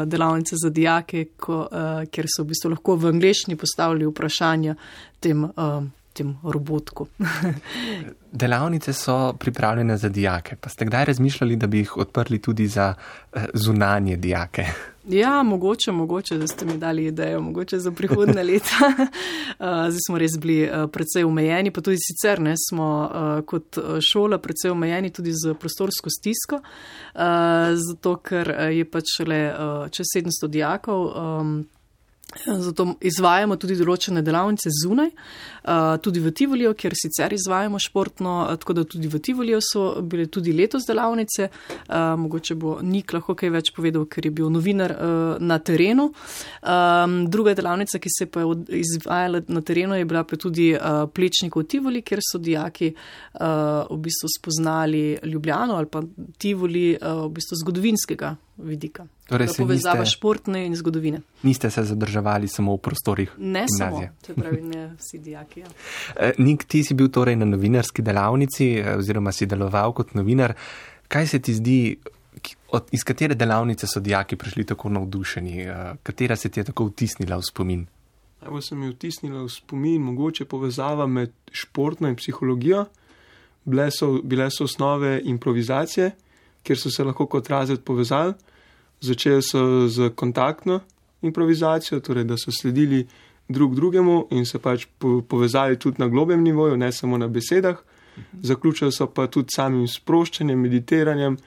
delavnica za dijake, ko, kjer so v bistvu lahko v angleščini postavili vprašanja tem. Uh, tem robotku. Delavnice so pripravljene za dijake. Pa ste kdaj razmišljali, da bi jih odprli tudi za eh, zunanje dijake? Ja, mogoče, mogoče, da ste mi dali idejo, mogoče za prihodne leta. Eh, zdaj smo res bili eh, precej omejeni, pa tudi sicer ne smo kot šola precej omejeni tudi z prostorsko stisko, zato ker je pač le čez 700 dijakov. Zato izvajamo tudi določene delavnice zunaj, tudi v Tivoliju, kjer sicer izvajamo športno, tako da tudi v Tivoliju so bile tudi letos delavnice. Mogoče bo Nik lahko kaj več povedal, ker je bil novinar na terenu. Druga delavnica, ki se je izvajala na terenu, je bila pa tudi plečnik v Tivoli, kjer so dijaki v bistvu spoznali Ljubljano ali pa Tivoli v bistvu zgodovinskega vidika. Torej, povezava niste, športne in zgodovine. Niste se zadrževali samo v prostorih? Ne gimnazije. samo, to pravi ne vsi dijaki. Ja. Eh, Nik, ti si bil torej na novinarski delavnici eh, oziroma si deloval kot novinar. Kaj se ti zdi, od, iz katere delavnice so dijaki prišli tako navdušeni, eh, katera se ti je tako vtisnila v spomin? Najbolj se mi je vtisnila v spomin mogoče povezava med športno in psihologijo. Bile so, bile so osnove improvizacije, kjer so se lahko kot razred povezali. Začeli so z kontaktno improvizacijo, torej da so sledili drug drugemu in se pač povezali tudi na globem nivoju, ne samo na besedah. Zaključili so pa tudi samim sproščanjem, meditiranjem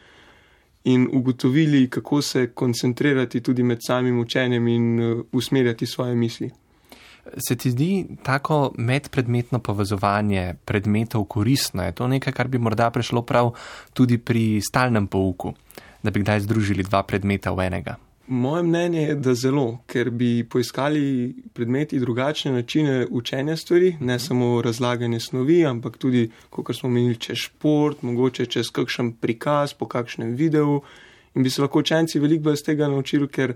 in ugotovili, kako se koncentrirati tudi med samim učenjem in uh, usmerjati svoje misli. Se ti zdi tako medpredmetno povezovanje predmetov koristno? Je to nekaj, kar bi morda prišlo prav tudi pri stalnem pouku? Da bi kdaj združili dva predmeta v enega? Moje mnenje je, da zelo, ker bi poiskali predmeti drugačne načine učenja stvari, ne samo razlaganje snovi, ampak tudi, kot smo menili, čez šport, mogoče čez kakšen prikaz, po kakšnem videu. In bi se lahko učenci veliko bolj iz tega naučili, ker,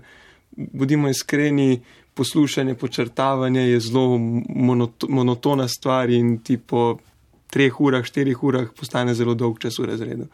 bodimo iskreni, poslušanje, počrtavanje je zelo monot monotona stvar in ti po treh urah, štirih urah postane zelo dolg čas v razredu.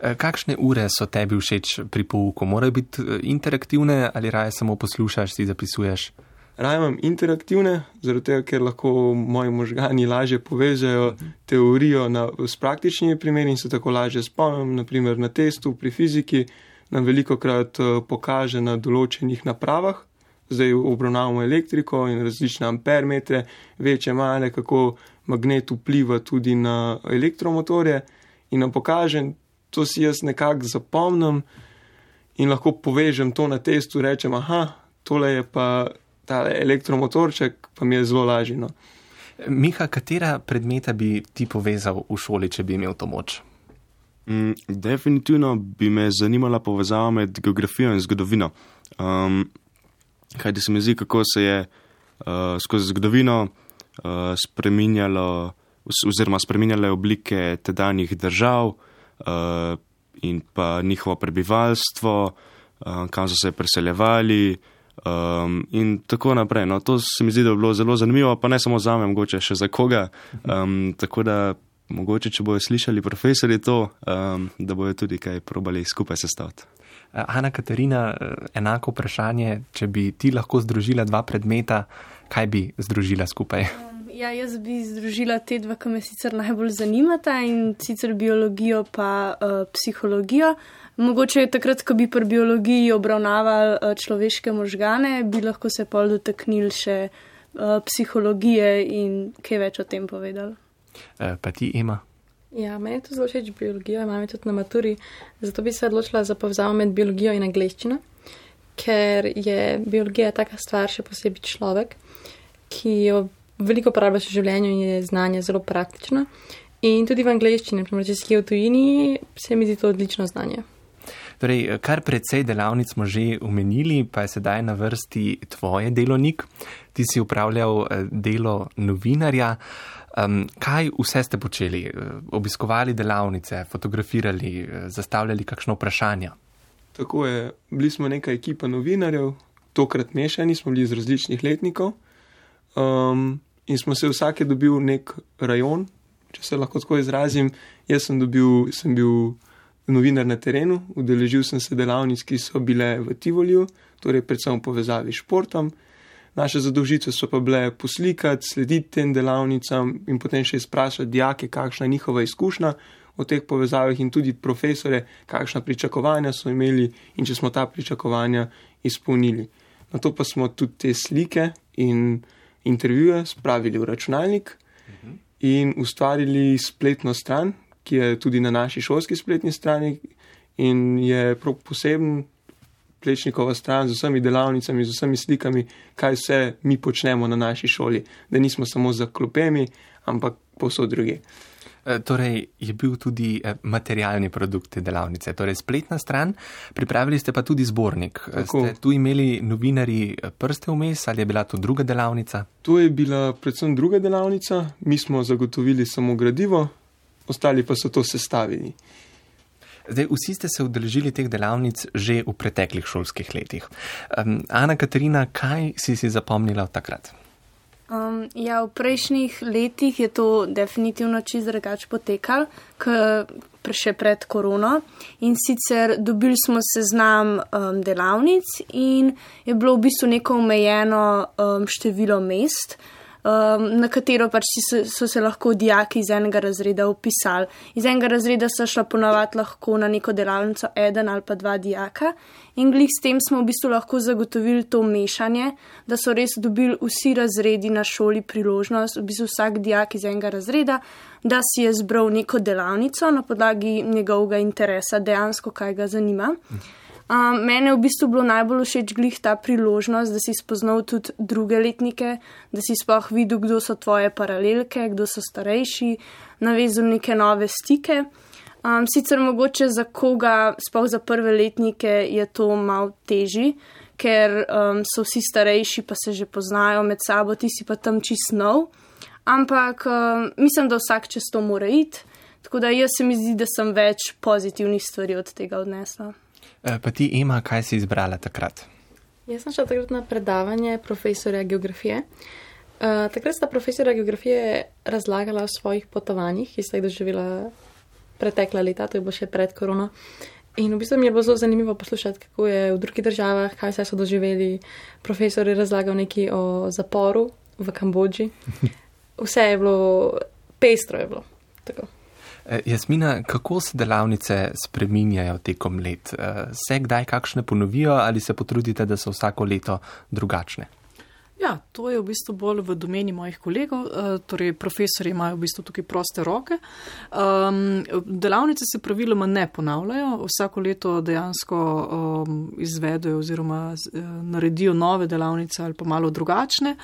Eh, kakšne ure so tebi všeč pri pouku? Morajo biti eh, interaktivne ali raje samo poslušaš, si zapisuješ? Raje imam interaktivne, zato tega, ker lahko moji možgani lažje povežejo teorijo na, s praktičnimi primeri in se tako lažje spomnim. Naprimer na testu pri fiziki nam veliko krat eh, pokaže na določenih napravah. Zdaj obravnavamo elektriko in različne ampermetre, večje, male, kako magnet vpliva tudi na elektromotorje in nam pokaže to si jaz nekako zapomnim in lahko povežem to na testu, rečem, aha, tole je pa ta elektromotorček, pa mi je zelo lažje. No. Miha, katera predmeta bi ti povezal v šoli, če bi imel to moč? Mm, definitivno bi me zanimala povezava med geografijo in zgodovino. Um, kaj se mi zdi, kako se je uh, skozi zgodovino uh, spreminjalo, oziroma spreminjale oblike tedanjih držav, uh, in pa njihovo prebivalstvo, uh, kam so se preseljevali. Um, in tako naprej. No, to se mi zdi, da je bilo zelo zanimivo, pa ne samo za me, mogoče še za koga. Um, tako da, mogoče, če bojo slišali profesori to, um, da bojo tudi kaj probali skupaj sestaviti. Ana Katarina, enako vprašanje, če bi ti lahko združila dva predmeta, kaj bi združila skupaj? Ja, jaz bi združila te dva, ki me sicer najbolj zanimata in sicer biologijo pa uh, psihologijo. Mogoče je takrat, ko bi pri biologiji obravnavali uh, človeške možgane, bi lahko se pol dotaknili še uh, psihologije in kaj več o tem povedali. Uh, pa ti ima. Ja, meni je to zelo všeč biologija, imam tudi na maturi, zato bi se odločila za povezavo med biologijo in angliščino, ker je biologija taka stvar, še posebej človek, ki jo veliko uporabljaš v življenju in je znanje zelo praktično. In tudi v angleščini, če si v tujini, se mi zdi to odlično znanje. Torej, kar precej delavnic smo že omenili, pa je sedaj na vrsti tvoje delovnik. Ti si upravljal eh, delo novinarja. Um, kaj vse ste počeli? Obiskovali delavnice, fotografirali, zastavljali kakšno vprašanje? Tako je, bili smo neka ekipa novinarjev, tokrat mešani, smo bili iz različnih letnikov um, in smo se vsake dobil nek rajon, če se lahko tako izrazim. Jaz sem, dobil, sem bil novinar na terenu, udeležil sem se delavnic, ki so bile v Tivoliju, torej predvsem v povezavi s športom. Naše zadolžitve so pa bile poslikati, slediti tem delavnicam in potem še izprašati dijake, kakšna je njihova izkušnja o teh povezavah in tudi profesore, kakšna pričakovanja so imeli in če smo ta pričakovanja izpolnili. Na to pa smo tudi te slike in intervjuje spravili v računalnik in ustvarili spletno stran, ki je tudi na naši šolski spletni strani in je poseben plečnikova stran z vsemi delavnicami, z vsemi slikami, kaj vse mi počnemo na naši šoli, da nismo samo za klopemi, ampak posod druge. E, torej, je bil tudi e, materialni produkt te delavnice, torej spletna stran, pripravili ste pa tudi zbornik. E, Tako. Ste tu imeli novinari prste vmes ali je bila to druga delavnica? To je bila predvsem druga delavnica, mi smo zagotovili samo gradivo, ostali pa so to sestavili. Zdaj, vsi ste se udeležili teh delavnic že v preteklih šolskih letih. Um, Ana Katarina, kaj si si zapomnila od takrat? Um, ja, v prejšnjih letih je to definitivno čist drugače potekalo, kot še pred korono. In sicer dobili smo seznam um, delavnic in je bilo v bistvu neko omejeno um, število mest um, na katero pač so, so se lahko dijaki iz enega razreda upisali. Iz enega razreda so šla ponavadi lahko na neko delavnico eden ali pa dva dijaka. In glih s tem smo v bistvu lahko zagotovili to mešanje, da so res dobili vsi razredi na šoli priložnost, v bistvu vsak dijak iz enega razreda, da si je zbral neko delavnico na podlagi njegovega interesa, dejansko kaj ga zanima. Um, mene je v bistvu bilo najbolj všeč glih ta priložnost, da si spoznal tudi druge letnike, da si sploh videl, kdo so tvoje paralelke, kdo so starejši, navezal neke nove stike. Um, sicer mogoče za koga, sploh za prve letnike, je to mal teži, ker um, so vsi starejši, pa se že poznajo med sabo, ti si pa tam čist nov. Ampak um, mislim, da vsak čez to mora iti. Tako da jaz se mi zdi, da sem več pozitivnih stvari od tega odnesla. Eh, pa ti, Ema, kaj si izbrala takrat? Jaz sem šla takrat na predavanje profesorja geografije. Uh, takrat sta profesora geografije razlagala o svojih potovanjih, ki sta jih doživela pretekla leta, to je bilo še pred korono. In v bistvu mi je bilo zelo zanimivo poslušati, kako je v drugih državah, kaj vse so doživeli. Profesor je razlagal nekaj o zaporu v Kambodži. Vse je bilo, pestro je bilo. Tako. Eh, Jasmina, kako se delavnice spreminjajo tekom let? Eh, se kdaj kakšne ponovijo ali se potrudite, da so vsako leto drugačne? Ja, to je v bistvu bolj v domeni mojih kolegov, eh, torej profesori imajo v bistvu tukaj proste roke. Um, delavnice se praviloma ne ponavljajo, vsako leto dejansko um, izvedejo oziroma uh, naredijo nove delavnice ali pa malo drugačne.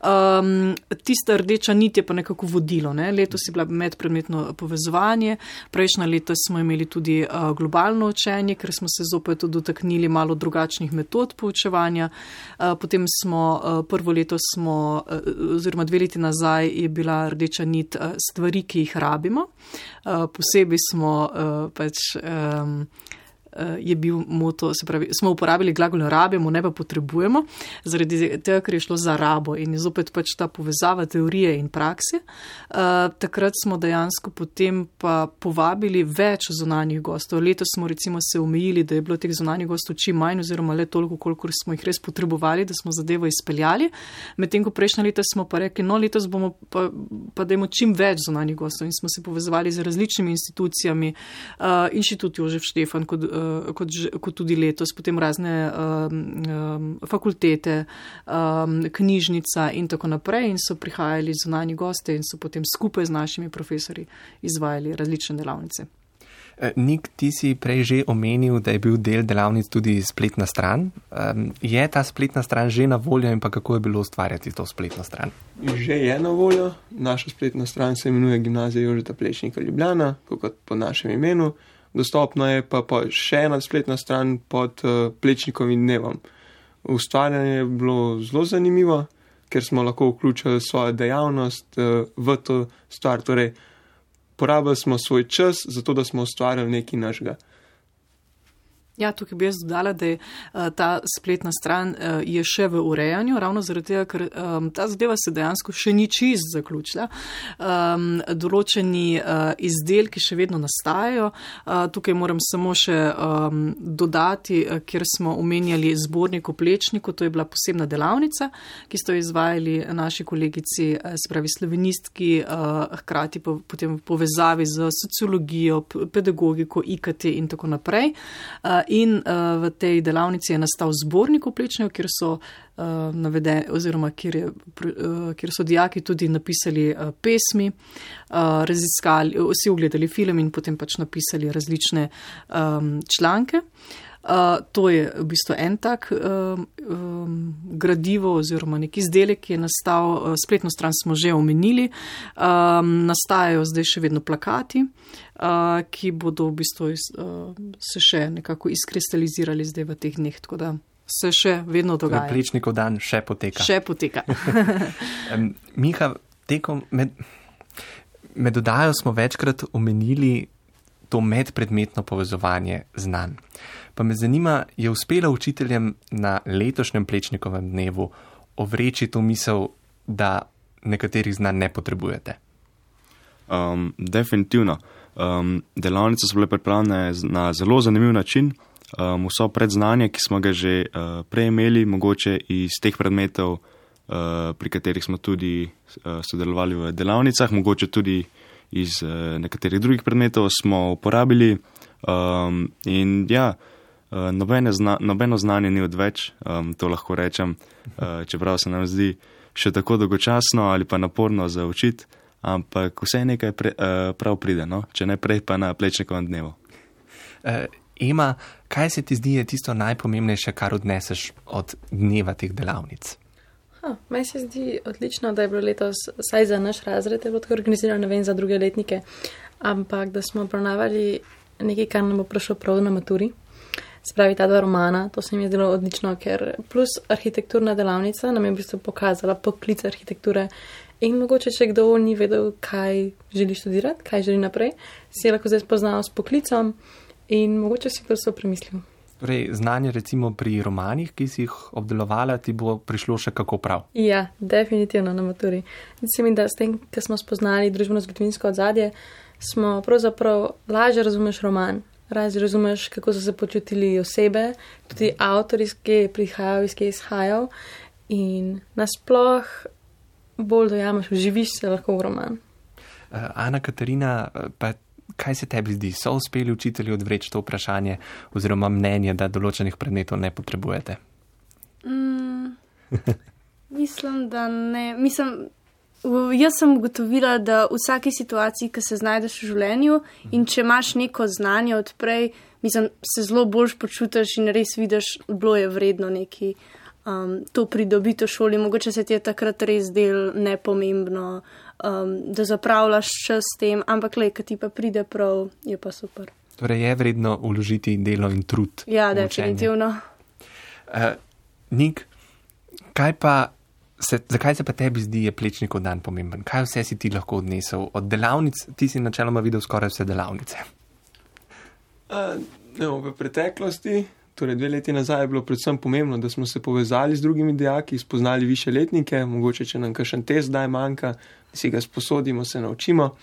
Um, tista rdeča nit je pa nekako vodilo, ne? letos je bila medpredmetno povezovanje, prejšnja leta smo imeli tudi uh, globalno učenje, ker smo se zopet dotaknili malo drugačnih metod poučevanja, uh, potem smo uh, prvo leto smo, eh, oziroma dve leti nazaj, je bila rdeča nit eh, stvari, ki jih rabimo. Eh, posebej smo pač. Um, je bil moto, se pravi, smo uporabili glagol rabimo, ne pa potrebujemo, zaradi tega, ker je šlo za rabo in je zopet pač ta povezava teorije in prakse. Uh, takrat smo dejansko potem pa povabili več zunanjih gostov. Letos smo recimo se omejili, da je bilo teh zunanjih gostov čim manj oziroma le toliko, koliko smo jih res potrebovali, da smo zadevo izpeljali. Medtem ko prejšnja leta smo pa rekli, no letos bomo pa, pa dajmo čim več zunanjih gostov in smo se povezovali z različnimi institucijami, uh, inštitut Jožef Štefan kot kot, kot tudi letos, potem razne um, um, fakultete, um, knjižnica in tako naprej. In so prihajali zunani goste in so potem skupaj z našimi profesori izvajali različne delavnice. E, Nik, ti si prej že omenil, da je bil del delavnic tudi spletna stran. Um, je ta spletna stran že na voljo in pa kako je bilo ustvarjati to spletno stran? Že je na voljo. Naša spletna stran se imenuje Gimnazija Jožeta Plečnika Ljubljana, kot po našem imenu dostopna je pa, pa še ena spletna stran pod uh, Plečnikovim dnevom. Ustvarjanje je bilo zelo zanimivo, ker smo lahko vključili svojo dejavnost uh, v to stvar. Torej, porabili smo svoj čas, zato da smo ustvarjali nekaj našega. Ja, tukaj bi jaz dodala, da je uh, ta spletna stran uh, je še v urejanju, ravno zaradi tega, ker um, ta zadeva se dejansko še ni čist zaključila. Um, določeni uh, izdelki še vedno nastajajo. Uh, tukaj moram samo še um, dodati, uh, ker smo omenjali zbornik o plečniku, to je bila posebna delavnica, ki so jo izvajali naši kolegici, uh, spravi slovenistki, uh, hkrati po, potem v povezavi z sociologijo, pedagogiko, IKT in tako naprej. Uh, in uh, v tej delavnici je nastal zbornik oplečnjev, kjer so uh, navedeni, oziroma kjer, je, uh, kjer so dijaki tudi napisali uh, pesmi, uh, raziskali, vsi ogledali film in potem pač napisali različne um, članke. Uh, to je v bistvu en tak um, um, gradivo oziroma nek izdelek, ki je nastal, uh, spletno stran smo že omenili, um, nastajajo zdaj še vedno plakati, uh, ki bodo v bistvu iz, uh, se še nekako izkristalizirali zdaj v teh dneh, tako da se še vedno dogaja. Plečnikov dan še poteka. Še poteka. um, Miha, tekom med, med dodajo smo večkrat omenili to medpredmetno povezovanje znanj. Pa me zanima, je uspelo učiteljem na letošnjem plečnikovem dnevu ovreči to misel, da nekaterih znanj ne potrebujete? Um, definitivno. Um, delavnice so bile pripravljene na zelo zanimiv način. Um, vso predznanje, ki smo ga že uh, prej imeli, mogoče iz teh predmetov, uh, pri katerih smo tudi uh, sodelovali v delavnicah, mogoče tudi iz uh, nekaterih drugih predmetov, smo uporabili. Um, in ja, uh, zna, nobeno znanje ni odveč, um, to lahko rečem, uh, čeprav se nam zdi še tako dolgočasno ali pa naporno za učiti, ampak vse nekaj pre, uh, prav pride, no? če ne prej pa na plečnikovem dnevu. Uh, Ema, kaj se ti zdi je tisto najpomembnejše, kar odneseš od dneva teh delavnic? Meni se zdi odlično, da je bilo letos, vsaj za naš razred, bilo tako organizirano, ne vem za druge letnike, ampak da smo obravnavali nekaj, kar nam bo prišlo prav na maturi. Spravi ta dva romana, to se mi je zdelo odlično, ker plus arhitekturna delavnica nam je v bistvu pokazala poklic arhitekture. In mogoče, če kdo ni vedel, kaj želi študirati, kaj želi naprej, si je lahko zdaj spoznal s poklicom in mogoče si to premislil. Torej, znanje recimo pri romanih, ki si jih obdelovala, ti bo prišlo še kako prav. Ja, definitivno na maturi. Zdi se mi, da s tem, ker smo spoznali družbeno-zgodovinsko ozadje, smo pravzaprav lažje razumeš roman. Raz razumeš, kako so se počutili osebe, tudi avtori, ki prihajajo, iz kje izhajajo, in nasploh bolj dojameš, živiš se lahko v roman. Uh, Ana Katarina, eh, pa kaj se tebi zdi, so uspeli učitelji odvreči to vprašanje oziroma mnenje, da določenih predmetov ne potrebujete? Mm, mislim, da ne. Mislim, jaz sem ugotovila, da v vsaki situaciji, ki se znajdeš v življenju in če imaš neko znanje odprej, mislim, se zelo boljš počutiš in res vidiš, bilo je vredno neki. Um, to pridobiti v šoli, mogoče se ti je takrat res del nepomembno, um, da zapravljaš čas s tem, ampak le, ki ti pa pride prav, je pa super. Torej, je vredno uložiti delo in trud. Ja, definitivno. Uh, Nik, kaj pa se, zakaj se pa tebi zdi, je plečnikov dan pomemben? Kaj vse si ti lahko odnesel od delavnic? Ti si načeloma videl skoraj vse delavnice. Uh, no, v preteklosti Torej, dve leti nazaj je bilo predvsem pomembno, da smo se povezali z drugimi dijaki, spoznali više letnike, mogoče če nam kakšen test zdaj manjka, da si ga sposodimo, se naučimo.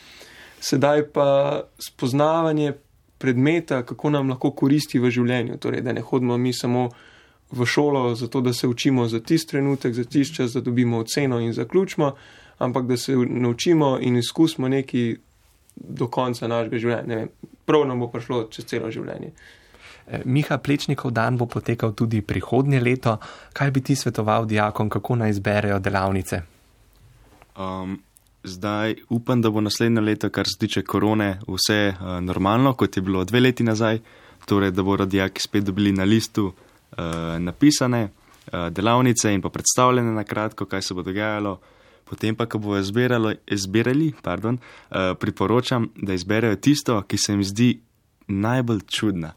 Sedaj pa spoznavanje predmeta, kako nam lahko koristi v življenju. Torej, da ne hodimo mi samo v šolo, zato da se učimo za tisti trenutek, za tisti čas, da dobimo oceno in zaključimo, ampak da se naučimo in izkusimo nekaj do konca našega življenja. Prav nam bo prišlo čez celo življenje. Eh, Miha Plečnikov dan bo potekal tudi prihodnje leto. Kaj bi ti svetoval dijakom, kako naj izberejo delavnice? Um, zdaj upam, da bo naslednje leto, kar se tiče korone, vse uh, normalno, kot je bilo dve leti nazaj. Torej, da bodo dijaki spet dobili na listu uh, napisane uh, delavnice in pa predstavljene na kratko, kaj se bo dogajalo. Potem pa, ko bojo izbirali, pardon, uh, priporočam, da izberejo tisto, ki se jim zdi najbolj čudna.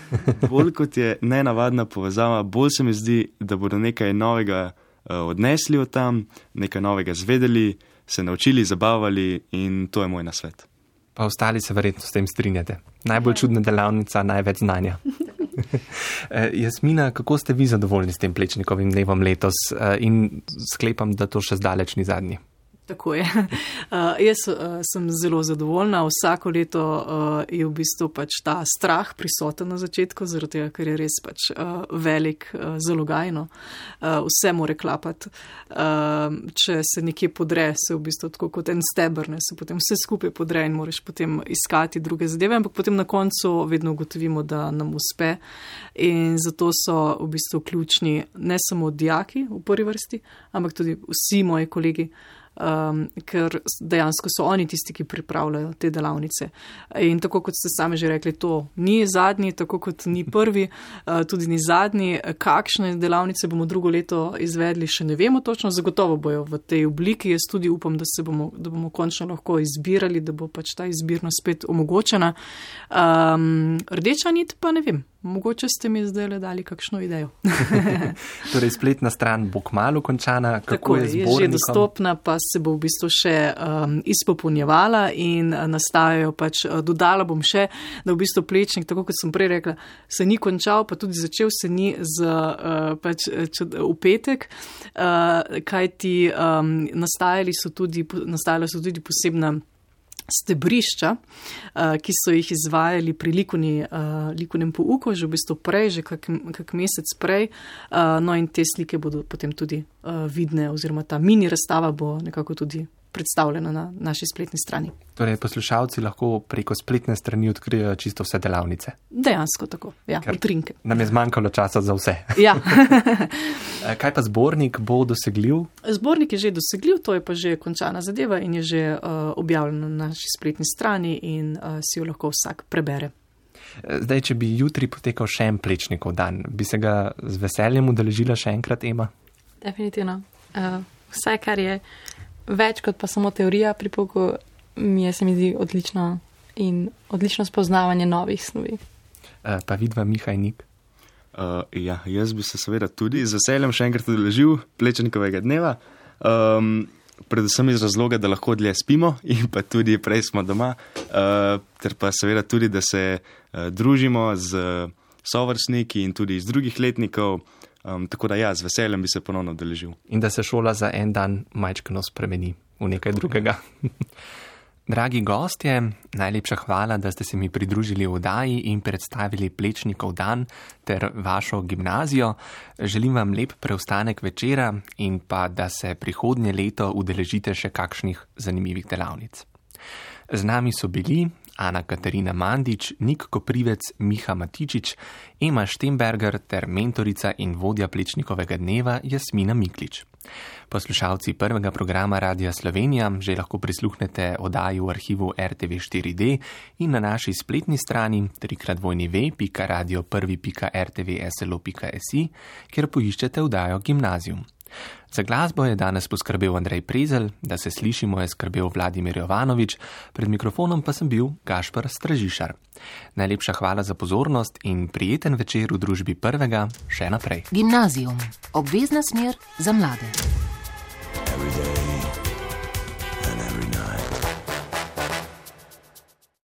Bolj kot je nenavadna povezava, bolj se mi zdi, da bodo nekaj novega odnesli od tam, nekaj novega zvedeli, se naučili, zabavali in to je moj nasvet. Pa ostali se verjetno s tem strinjate. Najbolj čudna delavnica, največ znanja. Jasmina, kako ste vi zadovoljni s tem plečnikovim dnevom letos in sklepam, da to še zdaleč ni zadnji? Tako je. Uh, jaz uh, sem zelo zadovoljna. Vsako leto uh, je v bistvu pač ta strah prisoten na začetku, zaradi tega, ker je res pač uh, velik, uh, zalogajno. Uh, vse more klapati. Uh, če se nekje podre, se v bistvu tako kot en stebr, ne, se potem vse skupaj podre in moraš potem iskati druge zadeve, ampak potem na koncu vedno ugotovimo, da nam uspe. In zato so v bistvu ključni ne samo dijaki v prvi vrsti, ampak tudi vsi moji kolegi um, ker dejansko so oni tisti, ki pripravljajo te delavnice. In tako kot ste sami že rekli, to ni zadnji, tako kot ni prvi, uh, tudi ni zadnji. Kakšne delavnice bomo drugo leto izvedli, še ne vemo točno, zagotovo bojo v tej obliki. Jaz tudi upam, da, bomo, da bomo končno lahko izbirali, da bo pač ta izbirnost spet omogočena. Um, rdeča nit pa ne vem. Mogoče ste mi zdaj le dali kakšno idejo. torej, spletna stran bo kmalo končana, kako Tako je, je že dostopna, pa se bo v bistvu še um, izpopolnjevala in uh, nastajajo pač, uh, dodala bom še, da v bistvu plečnik, tako kot sem prej rekla, se ni končal, pa tudi začel se ni z, uh, pač, čed, v petek, uh, kajti um, nastajali so tudi, nastajala so tudi posebna stebrišča, uh, ki so jih izvajali pri likovni, uh, likovnem pouku, že v bistvu prej, že kak, kak mesec prej. Uh, no in te slike bodo potem tudi vidne, oziroma ta mini razstava bo nekako tudi predstavljena na naši spletni strani. Torej, poslušalci lahko preko spletne strani odkrijejo čisto vse delavnice. Dejansko tako, ja, utrinke. Nam je zmanjkalo časa za vse. Ja. Eh, kaj pa zbornik bo dosegljiv? Zbornik je že dosegljiv, to je pa že končana zadeva in je že uh, objavljeno na naši spletni strani in uh, si jo lahko vsak prebere. Zdaj, če bi jutri potekal še en plečnikov dan, bi se ga z veseljem udeležila še enkrat, Ema? Definitivno. Uh, vse, kar je več kot pa samo teorija pri poku, mi je se mi zdi odlično in odlično spoznavanje novih snovi. Uh, pa vidva Mihaj Nik. Uh, ja, jaz bi se seveda tudi z veseljem še enkrat udeležil plečnikovega dneva. Um, predvsem iz razloga, da lahko dlje spimo in pa tudi prej smo doma, uh, ter pa seveda tudi, da se uh, družimo z sovrstniki in tudi iz drugih letnikov. Um, tako da ja, z veseljem bi se ponovno deležil. In da se šola za en dan majčkano spremeni v nekaj drugega. Dragi gostje, najlepša hvala, da ste se mi pridružili v Daji in predstavili Plečnikov dan ter vašo gimnazijo. Želim vam lep preostanek večera in pa, da se prihodnje leto udeležite še kakšnih zanimivih delavnic. Z nami so bili Ana Katarina Mandič, Nik Koprivec, Miha Matičič, Ema Štemberger ter mentorica in vodja plečnikovega dneva Jasmina Miklič. Poslušalci prvega programa Radia Slovenija že lahko prisluhnete oddaji v arhivu RTV4D in na naši spletni strani trikratvojnive.radio1.rtvslo.si, kjer poiščete oddajo Gimnazijum. Za glasbo je danes poskrbel Andrej Prezel, da se slišimo je skrbel Vladimir Jovanovič, pred mikrofonom pa sem bil Gašpar Stražišar. Najlepša hvala za pozornost in prijeten večer v družbi prvega še naprej. Gimnazijum, obvezna smer za mlade. Every day.